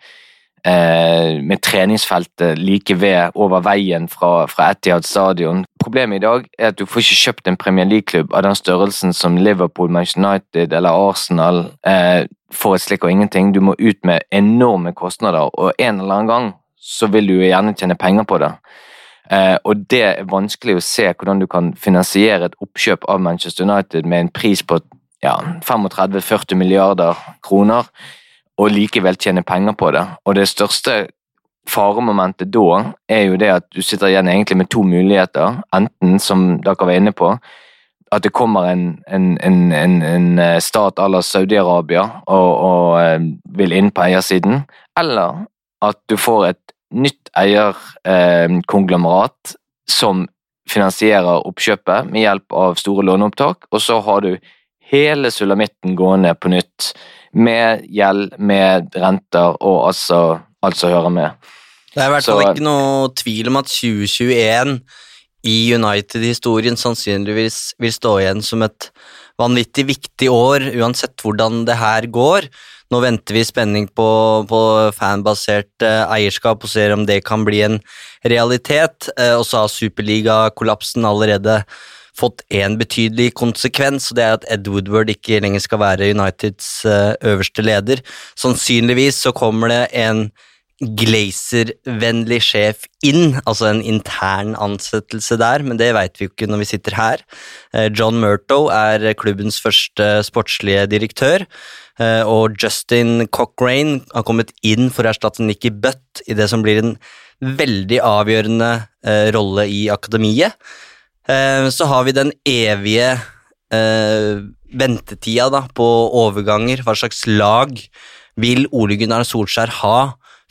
med treningsfeltet like ved over veien fra, fra Etihad stadion. Problemet i dag er at du får ikke kjøpt en Premier League-klubb av den størrelsen som Liverpool, Manchester United eller Arsenal eh, for et slikk og ingenting. Du må ut med enorme kostnader, og en eller annen gang så vil du gjerne tjene penger på det. Eh, og det er vanskelig å se hvordan du kan finansiere et oppkjøp av Manchester United med en pris på ja, 35-40 milliarder kroner, og likevel tjene penger på det. Og det største faremomentet da er jo det at du sitter igjen egentlig med to muligheter. Enten, som dere var inne på, at det kommer en, en, en, en stat à la Saudi-Arabia og, og, vil inn på eiersiden, eller at du får et nytt eierkonglomerat eh, som finansierer oppkjøpet med hjelp av store låneopptak, og så har du hele sulamitten gående på nytt med gjeld, med renter og altså alt som hører med. Det er i hvert fall ikke noe tvil om at 2021 i United-historien sannsynligvis vil stå igjen som et vanvittig viktig år, uansett hvordan det her går. Nå venter vi i spenning på, på fanbasert eh, eierskap og ser om det kan bli en realitet. Eh, og så har superligakollapsen allerede fått én betydelig konsekvens, og det er at Ed Woodward ikke lenger skal være Uniteds eh, øverste leder. Sannsynligvis så kommer det en Glazer-vennlig sjef inn, altså en intern ansettelse der, men det veit vi jo ikke når vi sitter her. Eh, John Murto er klubbens første sportslige direktør, eh, og Justin Cochrane har kommet inn for å erstatte Nikki Butt i det som blir en veldig avgjørende rolle i akademiet. Så har vi den evige ventetida da, på overganger. Hva slags lag vil Ole Gunnar Solskjær ha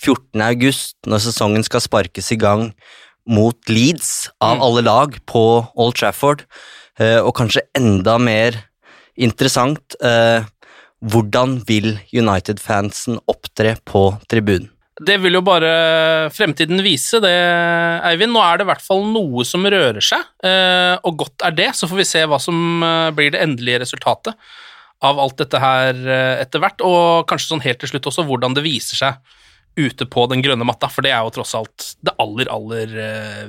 14. august, når sesongen skal sparkes i gang mot Leeds, av mm. alle lag, på Old Trafford, eh, og kanskje enda mer interessant, eh, hvordan vil United-fansen opptre på tribunen? Det vil jo bare fremtiden vise, det, Eivind. Nå er det i hvert fall noe som rører seg, eh, og godt er det. Så får vi se hva som blir det endelige resultatet av alt dette her etter hvert, og kanskje sånn helt til slutt også hvordan det viser seg ute på den grønne matta, for det er jo tross alt det aller, aller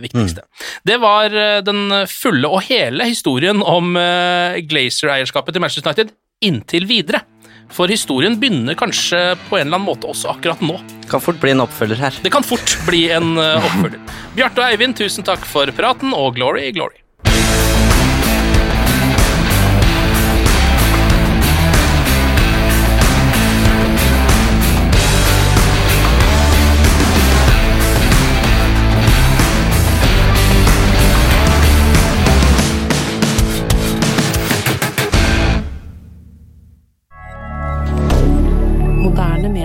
viktigste. Mm. Det var den fulle og hele historien om Glazer-eierskapet til Manchester United inntil videre. For historien begynner kanskje på en eller annen måte også akkurat nå. Det kan fort bli en oppfølger her. Det kan fort bli en oppfølger. Bjarte og Eivind, tusen takk for praten, og glory, glory.